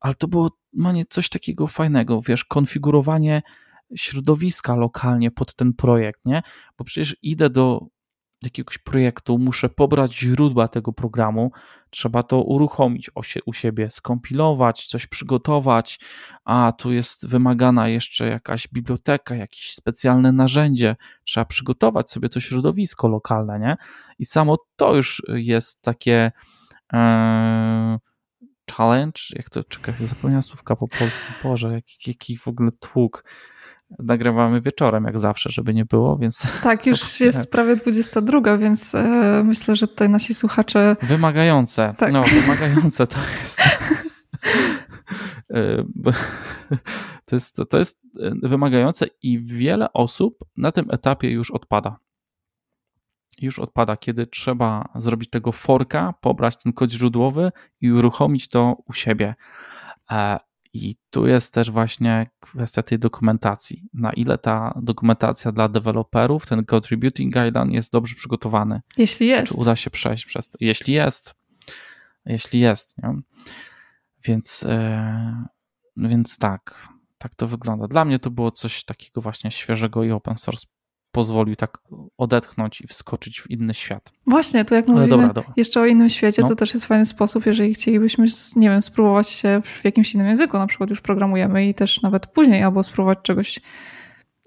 ale to było manie coś takiego fajnego, wiesz, konfigurowanie środowiska lokalnie pod ten projekt, nie? Bo przecież idę do jakiegoś projektu, muszę pobrać źródła tego programu, trzeba to uruchomić u siebie, skompilować, coś przygotować, a tu jest wymagana jeszcze jakaś biblioteka, jakieś specjalne narzędzie, trzeba przygotować sobie to środowisko lokalne, nie? I samo to już jest takie e, challenge, jak to, czekaj, zapomniałem słówka po polsku, Boże, jaki, jaki w ogóle tłuk nagrywamy wieczorem, jak zawsze, żeby nie było, więc... Tak, już jest prawie 22, więc e, myślę, że tutaj nasi słuchacze... Wymagające, tak. no wymagające to jest. E, to jest, to jest wymagające i wiele osób na tym etapie już odpada. Już odpada, kiedy trzeba zrobić tego forka, pobrać ten kod źródłowy i uruchomić to u siebie. E, i tu jest też właśnie kwestia tej dokumentacji. Na ile ta dokumentacja dla deweloperów, ten contributing guideline jest dobrze przygotowany. Jeśli jest. Czy uda się przejść przez to? Jeśli jest. Jeśli jest, nie? Więc, yy, więc tak, tak to wygląda. Dla mnie to było coś takiego właśnie świeżego i open source pozwolił tak odetchnąć i wskoczyć w inny świat. Właśnie, to jak mówimy dobra, dobra. jeszcze o innym świecie, no. to też jest fajny sposób, jeżeli chcielibyśmy, nie wiem, spróbować się w jakimś innym języku, na przykład już programujemy i też nawet później, albo spróbować czegoś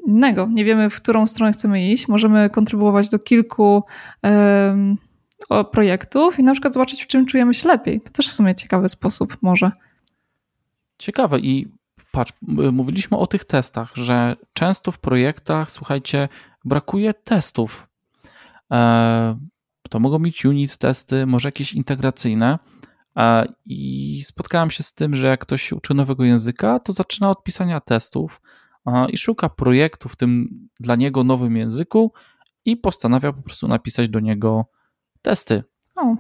innego. Nie wiemy, w którą stronę chcemy iść. Możemy kontrybuować do kilku um, projektów i na przykład zobaczyć, w czym czujemy się lepiej. To też w sumie ciekawy sposób może. Ciekawe i patrz, mówiliśmy o tych testach, że często w projektach, słuchajcie, brakuje testów. E, to mogą być unit testy, może jakieś integracyjne. E, I spotkałem się z tym, że jak ktoś się uczy nowego języka, to zaczyna od pisania testów i szuka projektu w tym dla niego nowym języku i postanawia po prostu napisać do niego testy. O.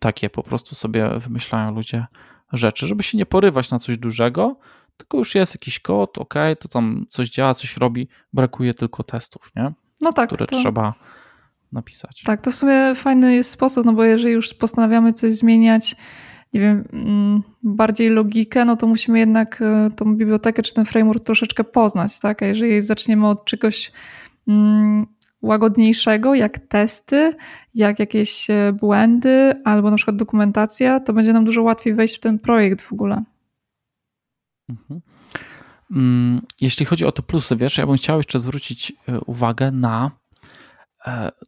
Takie po prostu sobie wymyślają ludzie rzeczy, żeby się nie porywać na coś dużego, tylko już jest jakiś kod, ok, to tam coś działa, coś robi, brakuje tylko testów, nie? No tak. Które to... trzeba napisać. Tak, to w sumie fajny jest sposób, no bo jeżeli już postanawiamy coś zmieniać, nie wiem, mm, bardziej logikę, no to musimy jednak e, tą bibliotekę czy ten framework troszeczkę poznać, tak? A jeżeli zaczniemy od czegoś mm, łagodniejszego, jak testy, jak jakieś e, błędy albo na przykład dokumentacja, to będzie nam dużo łatwiej wejść w ten projekt w ogóle. Mhm. Mm, jeśli chodzi o te plusy, wiesz, ja bym chciał jeszcze zwrócić e, uwagę na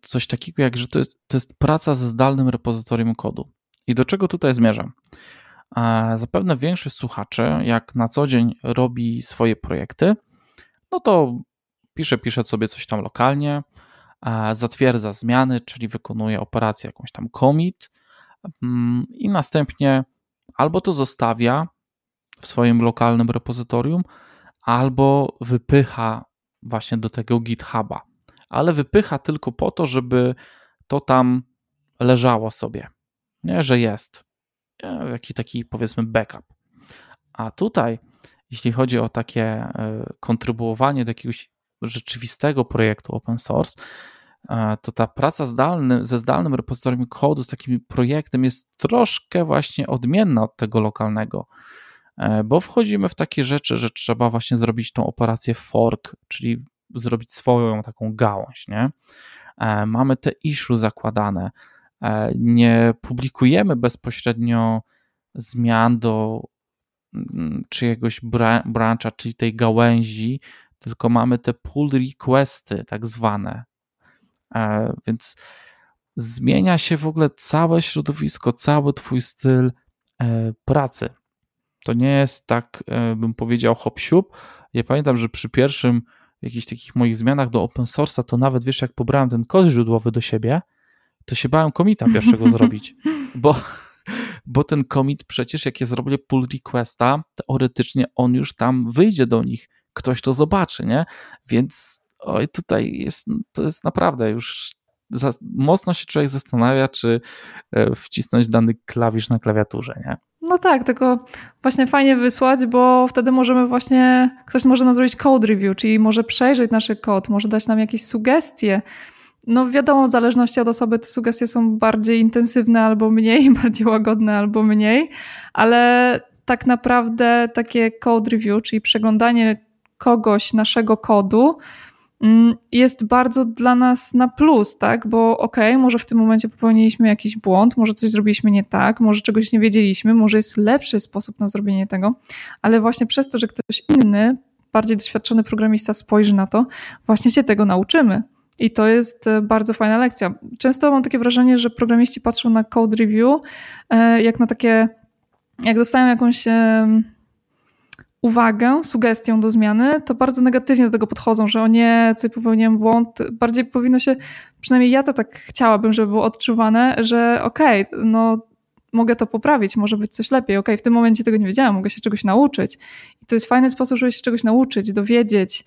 coś takiego, jak że to jest, to jest praca ze zdalnym repozytorium kodu. I do czego tutaj zmierzam? Zapewne większość słuchaczy, jak na co dzień robi swoje projekty, no to pisze, pisze sobie coś tam lokalnie, zatwierdza zmiany, czyli wykonuje operację jakąś tam commit mm, i następnie albo to zostawia w swoim lokalnym repozytorium, albo wypycha właśnie do tego GitHuba. Ale wypycha tylko po to, żeby to tam leżało sobie nie, że jest. Jaki taki powiedzmy backup. A tutaj, jeśli chodzi o takie e, kontrybuowanie do jakiegoś rzeczywistego projektu open source, e, to ta praca zdalny, ze zdalnym repozytorium kodu, z takim projektem jest troszkę właśnie odmienna od tego lokalnego, bo wchodzimy w takie rzeczy, że trzeba właśnie zrobić tą operację fork, czyli zrobić swoją taką gałąź, nie? Mamy te issue zakładane, E, nie publikujemy bezpośrednio zmian do mm, czyjegoś brancha, czyli tej gałęzi, tylko mamy te pull requesty, tak zwane. E, więc zmienia się w ogóle całe środowisko, cały Twój styl e, pracy. To nie jest tak, bym powiedział, hop siup. Ja pamiętam, że przy pierwszym jakichś takich moich zmianach do open source'a, to nawet wiesz, jak pobrałem ten kod źródłowy do siebie, to się bałem komita pierwszego zrobić, bo, bo ten komit przecież jak je zrobię pull requesta, teoretycznie on już tam wyjdzie do nich, ktoś to zobaczy, nie? Więc oj, tutaj jest, to jest naprawdę już za, mocno się człowiek zastanawia, czy e, wcisnąć dany klawisz na klawiaturze, nie? No tak, tylko właśnie fajnie wysłać, bo wtedy możemy właśnie, ktoś może nam zrobić code review, czyli może przejrzeć nasz kod, może dać nam jakieś sugestie, no wiadomo, w zależności od osoby te sugestie są bardziej intensywne albo mniej, bardziej łagodne albo mniej, ale tak naprawdę takie code review, czyli przeglądanie kogoś, naszego kodu, jest bardzo dla nas na plus, tak? Bo okej, okay, może w tym momencie popełniliśmy jakiś błąd, może coś zrobiliśmy nie tak, może czegoś nie wiedzieliśmy, może jest lepszy sposób na zrobienie tego, ale właśnie przez to, że ktoś inny, bardziej doświadczony programista spojrzy na to, właśnie się tego nauczymy. I to jest e, bardzo fajna lekcja. Często mam takie wrażenie, że programiści patrzą na code review e, jak na takie, jak dostają jakąś uwagę, sugestię do zmiany, to bardzo negatywnie do tego podchodzą, że o nie, tutaj popełniłem błąd. Bardziej powinno się, przynajmniej ja to tak chciałabym, żeby było odczuwane, że okej, okay, no mogę to poprawić, może być coś lepiej. Okej, okay, w tym momencie tego nie wiedziałam, mogę się czegoś nauczyć. I to jest fajny sposób, żeby się czegoś nauczyć, dowiedzieć,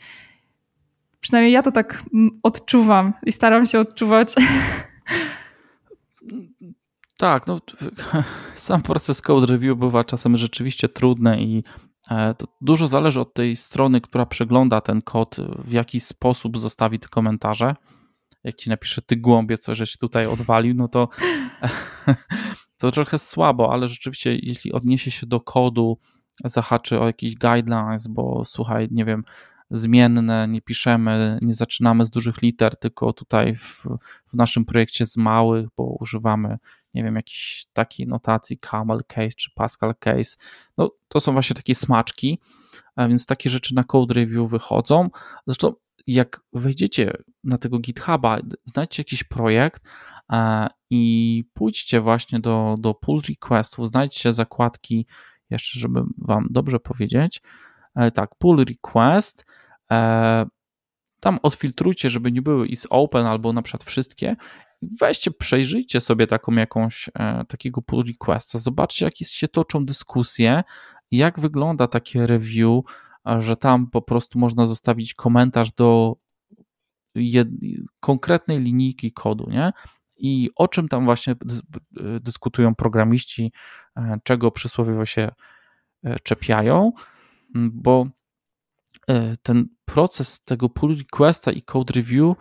Przynajmniej ja to tak mm, odczuwam i staram się odczuwać. Tak, no, sam proces code review bywa czasem rzeczywiście trudny i to dużo zależy od tej strony, która przegląda ten kod, w jaki sposób zostawi te komentarze. Jak ci napisze, ty głąbie, co żeś tutaj odwalił, no to to trochę słabo, ale rzeczywiście, jeśli odniesie się do kodu, zahaczy o jakiś guidelines, bo słuchaj, nie wiem, zmienne, nie piszemy, nie zaczynamy z dużych liter, tylko tutaj w, w naszym projekcie z małych, bo używamy, nie wiem, jakiejś takiej notacji camel case czy pascal case. No, to są właśnie takie smaczki, więc takie rzeczy na code review wychodzą. Zresztą jak wejdziecie na tego GitHuba, znajdźcie jakiś projekt i pójdźcie właśnie do, do pull requestów, znajdźcie zakładki, jeszcze żeby wam dobrze powiedzieć, e, tak, pull request, e, tam odfiltrujcie, żeby nie były is open albo na przykład wszystkie. Weźcie, przejrzyjcie sobie taką jakąś, e, takiego pull requesta, zobaczcie jakie się toczą dyskusje, jak wygląda takie review, że tam po prostu można zostawić komentarz do jed, konkretnej linijki kodu, nie? I o czym tam właśnie dyskutują programiści, e, czego przysłowiowo się e, czepiają, bo e, ten proces tego pull requesta i code review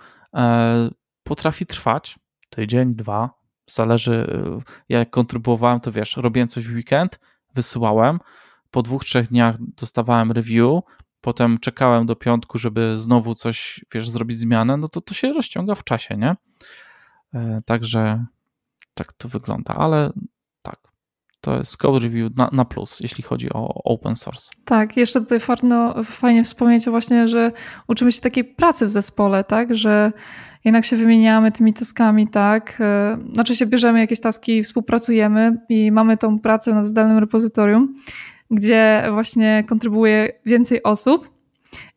potrafi trwać tydzień, dwa, zależy, jak kontrybuowałem, to wiesz, robiłem coś w weekend, wysyłałem, po dwóch, trzech dniach dostawałem review, potem czekałem do piątku, żeby znowu coś, wiesz, zrobić zmianę, no to to się rozciąga w czasie, nie? E, także tak to wygląda, ale to jest code review na, na plus, jeśli chodzi o open source. Tak, jeszcze tutaj fajno, fajnie wspomnieć właśnie, że uczymy się takiej pracy w zespole, tak, że jednak się wymieniamy tymi taskami, tak, e, znaczy się bierzemy jakieś taski, współpracujemy i mamy tą pracę na zdalnym repozytorium, gdzie właśnie kontynuuje więcej osób.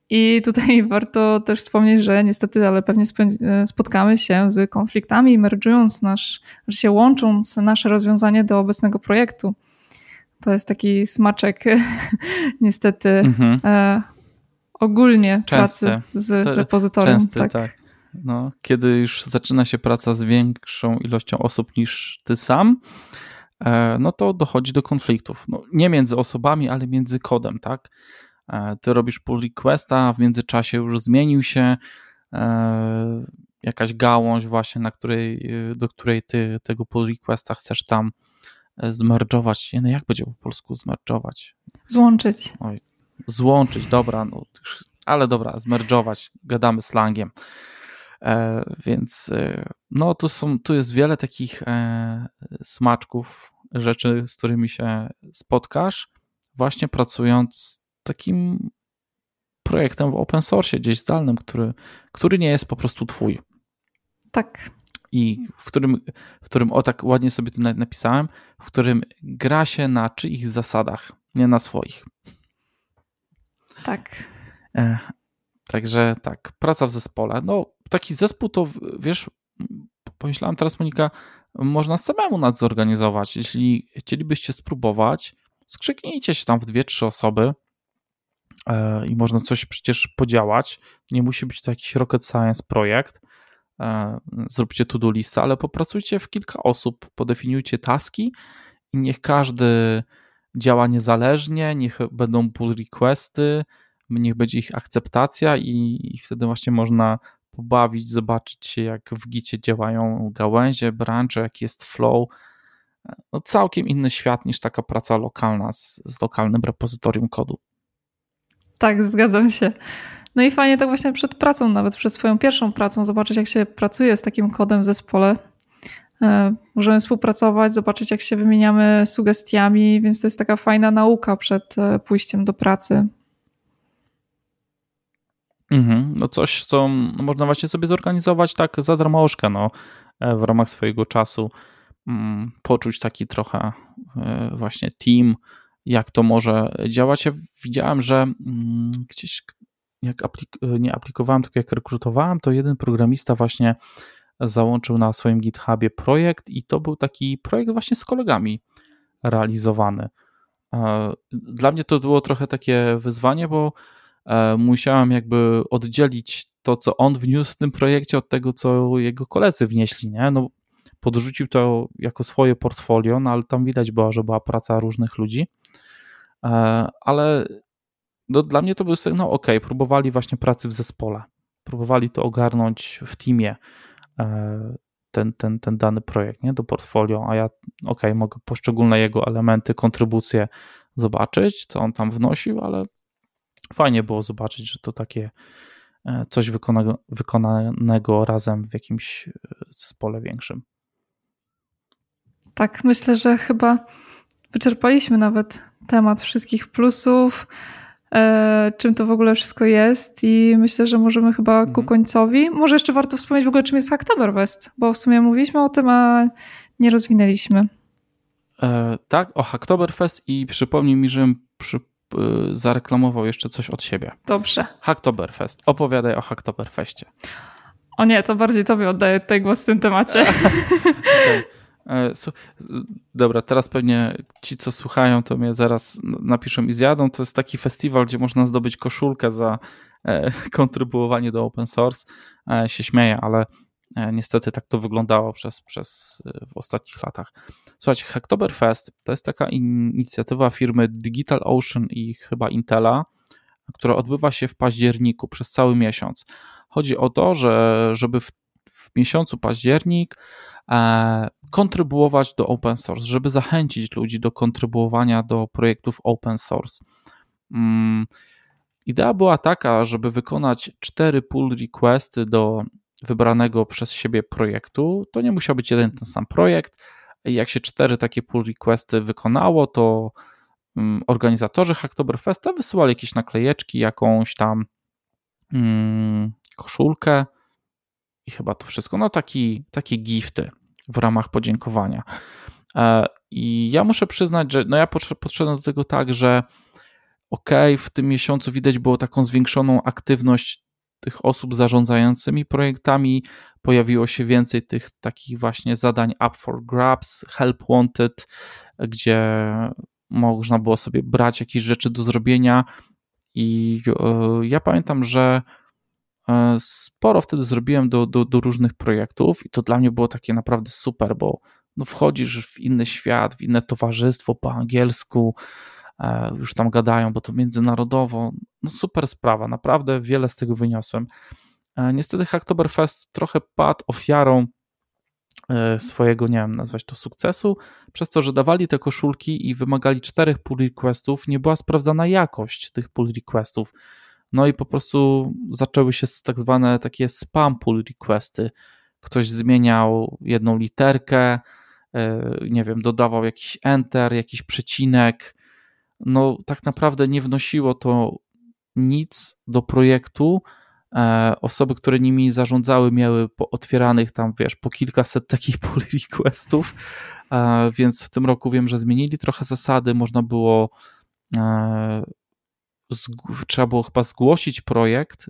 I tutaj warto też wspomnieć, że niestety, ale pewnie spotkamy się z konfliktami, mergując nasz, się łącząc nasze rozwiązanie do obecnego projektu. To jest taki smaczek niestety mhm. e, ogólnie Częsty. pracy z to repozytorium. Częsty, tak. tak. No, kiedy już zaczyna się praca z większą ilością osób niż ty sam, E, no to dochodzi do konfliktów. No, nie między osobami, ale między kodem, tak? E, ty robisz pull requesta, a w międzyczasie już zmienił się e, jakaś gałąź właśnie, na której, do której ty tego pull requesta chcesz tam zmerdżować. No jak będzie po polsku zmerdżować? Złączyć. Oj, złączyć, dobra, no, ale dobra, zmerdżować, gadamy slangiem. E, więc e, no tu, są, tu jest wiele takich e, smaczków, rzeczy, z którymi się spotkasz, właśnie pracując takim projektem w open source, gdzieś zdalnym, który, który nie jest po prostu twój. Tak. I w którym, w którym, o tak ładnie sobie tu napisałem, w którym gra się na czyich zasadach, nie na swoich. Tak. Także tak, praca w zespole. No, taki zespół to, wiesz, pomyślałem teraz, Monika, można samemu nas zorganizować. Jeśli chcielibyście spróbować, skrzyknijcie się tam w dwie, trzy osoby e, i można coś przecież podziałać. Nie musi być to jakiś rocket science projekt. E, zróbcie to-do listę, ale popracujcie w kilka osób, podefiniujcie taski i niech każdy działa niezależnie, niech będą pull requesty, niech będzie ich akceptacja i, i wtedy właśnie można pobawić, zobaczyć się, jak w gicie działają gałęzie, brancze, jaki jest flow. No, całkiem inny świat niż taka praca lokalna z, z lokalnym repozytorium kodu. Tak, zgadzam się. No i fajnie tak właśnie przed pracą, nawet przed swoją pierwszą pracą, zobaczyć, jak się pracuje z takim kodem w zespole. E, możemy współpracować, zobaczyć, jak się wymieniamy sugestiami, więc to jest taka fajna nauka przed e, pójściem do pracy. Mhm. No coś, co można właśnie sobie zorganizować tak za darmożkę, no, e, w ramach swojego czasu, mm, poczuć taki trochę właśnie team, jak to może działać. Ja widziałem, że mm, gdzieś jak aplik nie aplikowałem, tylko jak rekrutowałem, to jeden programista właśnie załączył na swoim GitHubie projekt i to był taki projekt właśnie z kolegami realizowany. E, dla mnie to było trochę takie wyzwanie, bo E, musiałem jakby oddzielić to, co on wniósł w tym projekcie od tego, co jego koledzy wnieśli, nie? No, podrzucił to jako swoje portfolio, no ale tam widać było, że była praca różnych ludzi, ale no, dla mnie to był sygnał, ok, próbowali właśnie pracy w zespole, próbowali to ogarnąć w teamie, e, ten, ten, ten dany projekt, nie, do portfolio, a ja, ok, mogę poszczególne jego elementy, kontrybucje zobaczyć, co on tam wnosił, ale fajnie było zobaczyć, że to takie e, coś wykonanego, razem w jakimś e, zespole większym. Tak, myślę, że chyba wyczerpaliśmy nawet temat wszystkich plusów, e, czym to w ogóle wszystko jest i myślę, że możemy chyba ku mhm. końcowi. Może jeszcze warto wspomnieć w ogóle, czym jest Hacktoberfest, bo w sumie mówiliśmy o tym, a nie rozwinęliśmy. E, tak, o Hacktoberfest i przypomnij mi, żebym przy, e, zareklamował jeszcze coś od siebie. Dobrze. Hacktoberfest. Opowiadaj o Hacktoberfestie. O nie, to bardziej tobie oddaję tutaj głos w tym temacie. okay. E, dobra, teraz pewnie ci, co słuchają, to mnie zaraz napiszą i zjadą. To jest taki festiwal, gdzie można zdobyć koszulkę za e, kontrybuowanie do open source. E, się śmieję, ale niestety tak to wyglądało przez, przez w ostatnich latach. Słuchajcie, Hacktoberfest to jest taka inicjatywa firmy Digital Ocean i chyba Intela, która odbywa się w październiku przez cały miesiąc. Chodzi o to, że żeby w, w miesiącu październik kontrybuować do open source, żeby zachęcić ludzi do kontrybuowania do projektów open source. Mm, idea była taka, żeby wykonać cztery pull requesty do wybranego przez siebie projektu. To nie musiał być jeden ten sam projekt. Jak się cztery takie pull requesty wykonało, to mm, organizatorzy Hacktoberfesta wysyłali jakieś naklejeczki, jakąś tam mm, koszulkę i chyba to wszystko. No taki, takie gifty w ramach podziękowania. E, I ja muszę przyznać, że no ja podszedłem do tego tak, że ok, w tym miesiącu widać było taką zwiększoną aktywność tych osób zarządzającymi projektami, pojawiło się więcej tych takich właśnie zadań up for grabs, help wanted, gdzie można było sobie brać jakieś rzeczy do zrobienia i e, ja pamiętam, że sporo wtedy zrobiłem do, do, do, różnych projektów i to dla mnie było takie naprawdę super, bo no wchodzisz w inny świat, w inne towarzystwo po angielsku, e, już tam gadają, bo to międzynarodowo. No super sprawa, naprawdę wiele z tego wyniosłem. E, niestety Hacktoberfest trochę padł ofiarą swojego, nie wiem, nazwać to sukcesu, przez to, że dawali te koszulki i wymagali czterech pull requestów, nie była sprawdzana jakość tych pull requestów. No i po prostu zaczęły się tak zwane takie spam pull requesty. Ktoś zmieniał jedną literkę, e, nie wiem, dodawał jakiś enter, jakiś przecinek. No tak naprawdę nie wnosiło to nic do projektu. E, osoby, które nimi zarządzały, miały otwieranych tam, wiesz, po kilkaset takich pull requestów, e, więc w tym roku wiem, że zmienili trochę zasady, można było trzeba było chyba zgłosić projekt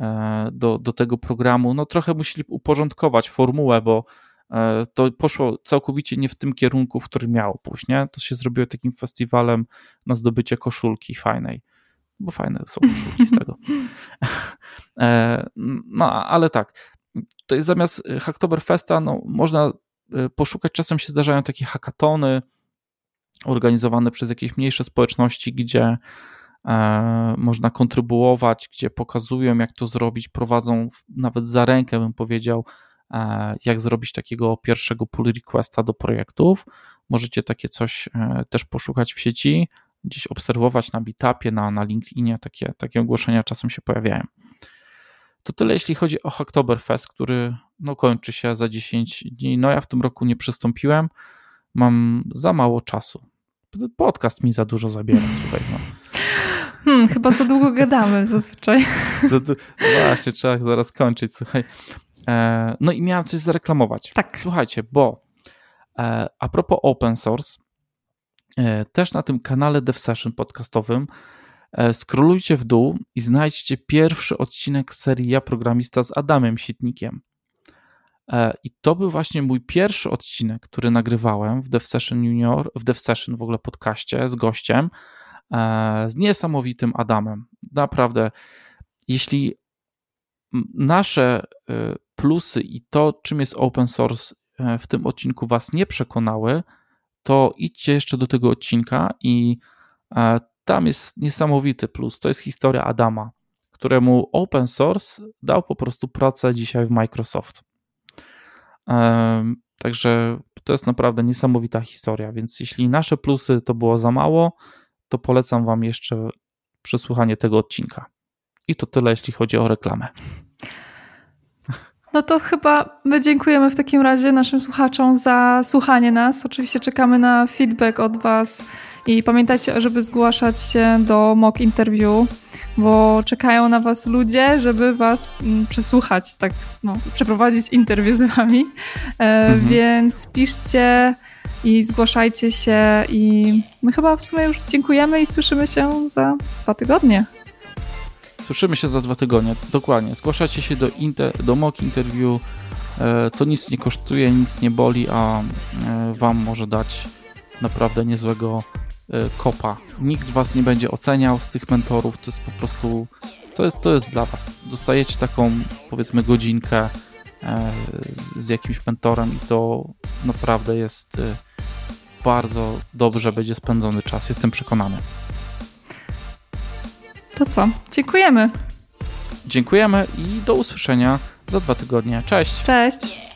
e, do, do tego programu. No trochę musieli uporządkować formułę, bo e, to poszło całkowicie nie w tym kierunku, w którym miało pójść, nie? To się zrobiło takim festiwalem na zdobycie koszulki fajnej, bo fajne są koszulki z tego. E, no, ale tak, to jest zamiast Hacktoberfesta, no, można poszukać, czasem się zdarzają takie hackatony organizowane przez jakieś mniejsze społeczności, gdzie można kontrybuować, gdzie pokazują, jak to zrobić, prowadzą nawet za rękę, bym powiedział, e, jak zrobić takiego pierwszego pull requesta do projektów. Możecie takie coś e, też poszukać w sieci, gdzieś obserwować na Bitapie, na, na LinkedInie, takie, takie ogłoszenia czasem się pojawiają. To tyle, jeśli chodzi o Hacktoberfest, który no, kończy się za 10 dni. No ja w tym roku nie przystąpiłem, mam za mało czasu. Podcast mi za dużo zabiera, słuchaj. No. Hmm, chyba za długo gadamy zazwyczaj. Właśnie, trzeba zaraz kończyć, słuchaj. E, no i miałem coś zareklamować. Tak. Słuchajcie, bo e, a propos open source, e, też na tym kanale Dev Session podcastowym skrolujcie w dół i znajdźcie pierwszy odcinek serii Ja Programista z Adamem Sitnikiem. I to był właśnie mój pierwszy odcinek, który nagrywałem w Dev Session Junior, w Dev Session w ogóle podcaście z gościem, z niesamowitym Adamem. Naprawdę, jeśli nasze e, plusy i to, czym jest open source e, w tym odcinku Was nie przekonały, to idźcie jeszcze do tego odcinka i tam jest niesamowity plus. To jest historia Adama, któremu open source dał po prostu pracę dzisiaj w Microsoft. Także to jest naprawdę niesamowita historia. Więc jeśli nasze plusy to było za mało, to polecam Wam jeszcze przesłuchanie tego odcinka. I to tyle, jeśli chodzi o reklamę. No to chyba my dziękujemy w takim razie naszym słuchaczom za słuchanie nas. Oczywiście czekamy na feedback od Was i pamiętajcie, żeby zgłaszać się do mock interview, bo czekają na Was ludzie, żeby Was mm, przysłuchać, tak no, przeprowadzić interwiu z Wami. E, mhm. Więc piszcie i zgłaszajcie się i my chyba w sumie już dziękujemy i słyszymy się za dwa tygodnie. Słyszymy się za dwa tygodnie, dokładnie. Zgłaszacie się do, inter, do mock interview. E, to nic nie kosztuje, nic nie boli, a e, Wam może dać naprawdę niezłego kopa. Nikt Was nie będzie oceniał z tych mentorów. To jest po prostu. To jest, to jest dla Was. Dostajecie taką, powiedzmy, godzinkę z, z jakimś mentorem i to naprawdę jest bardzo dobrze będzie spędzony czas. Jestem przekonany. To co? Dziękujemy. Dziękujemy i do usłyszenia za dwa tygodnie. Cześć. Cześć.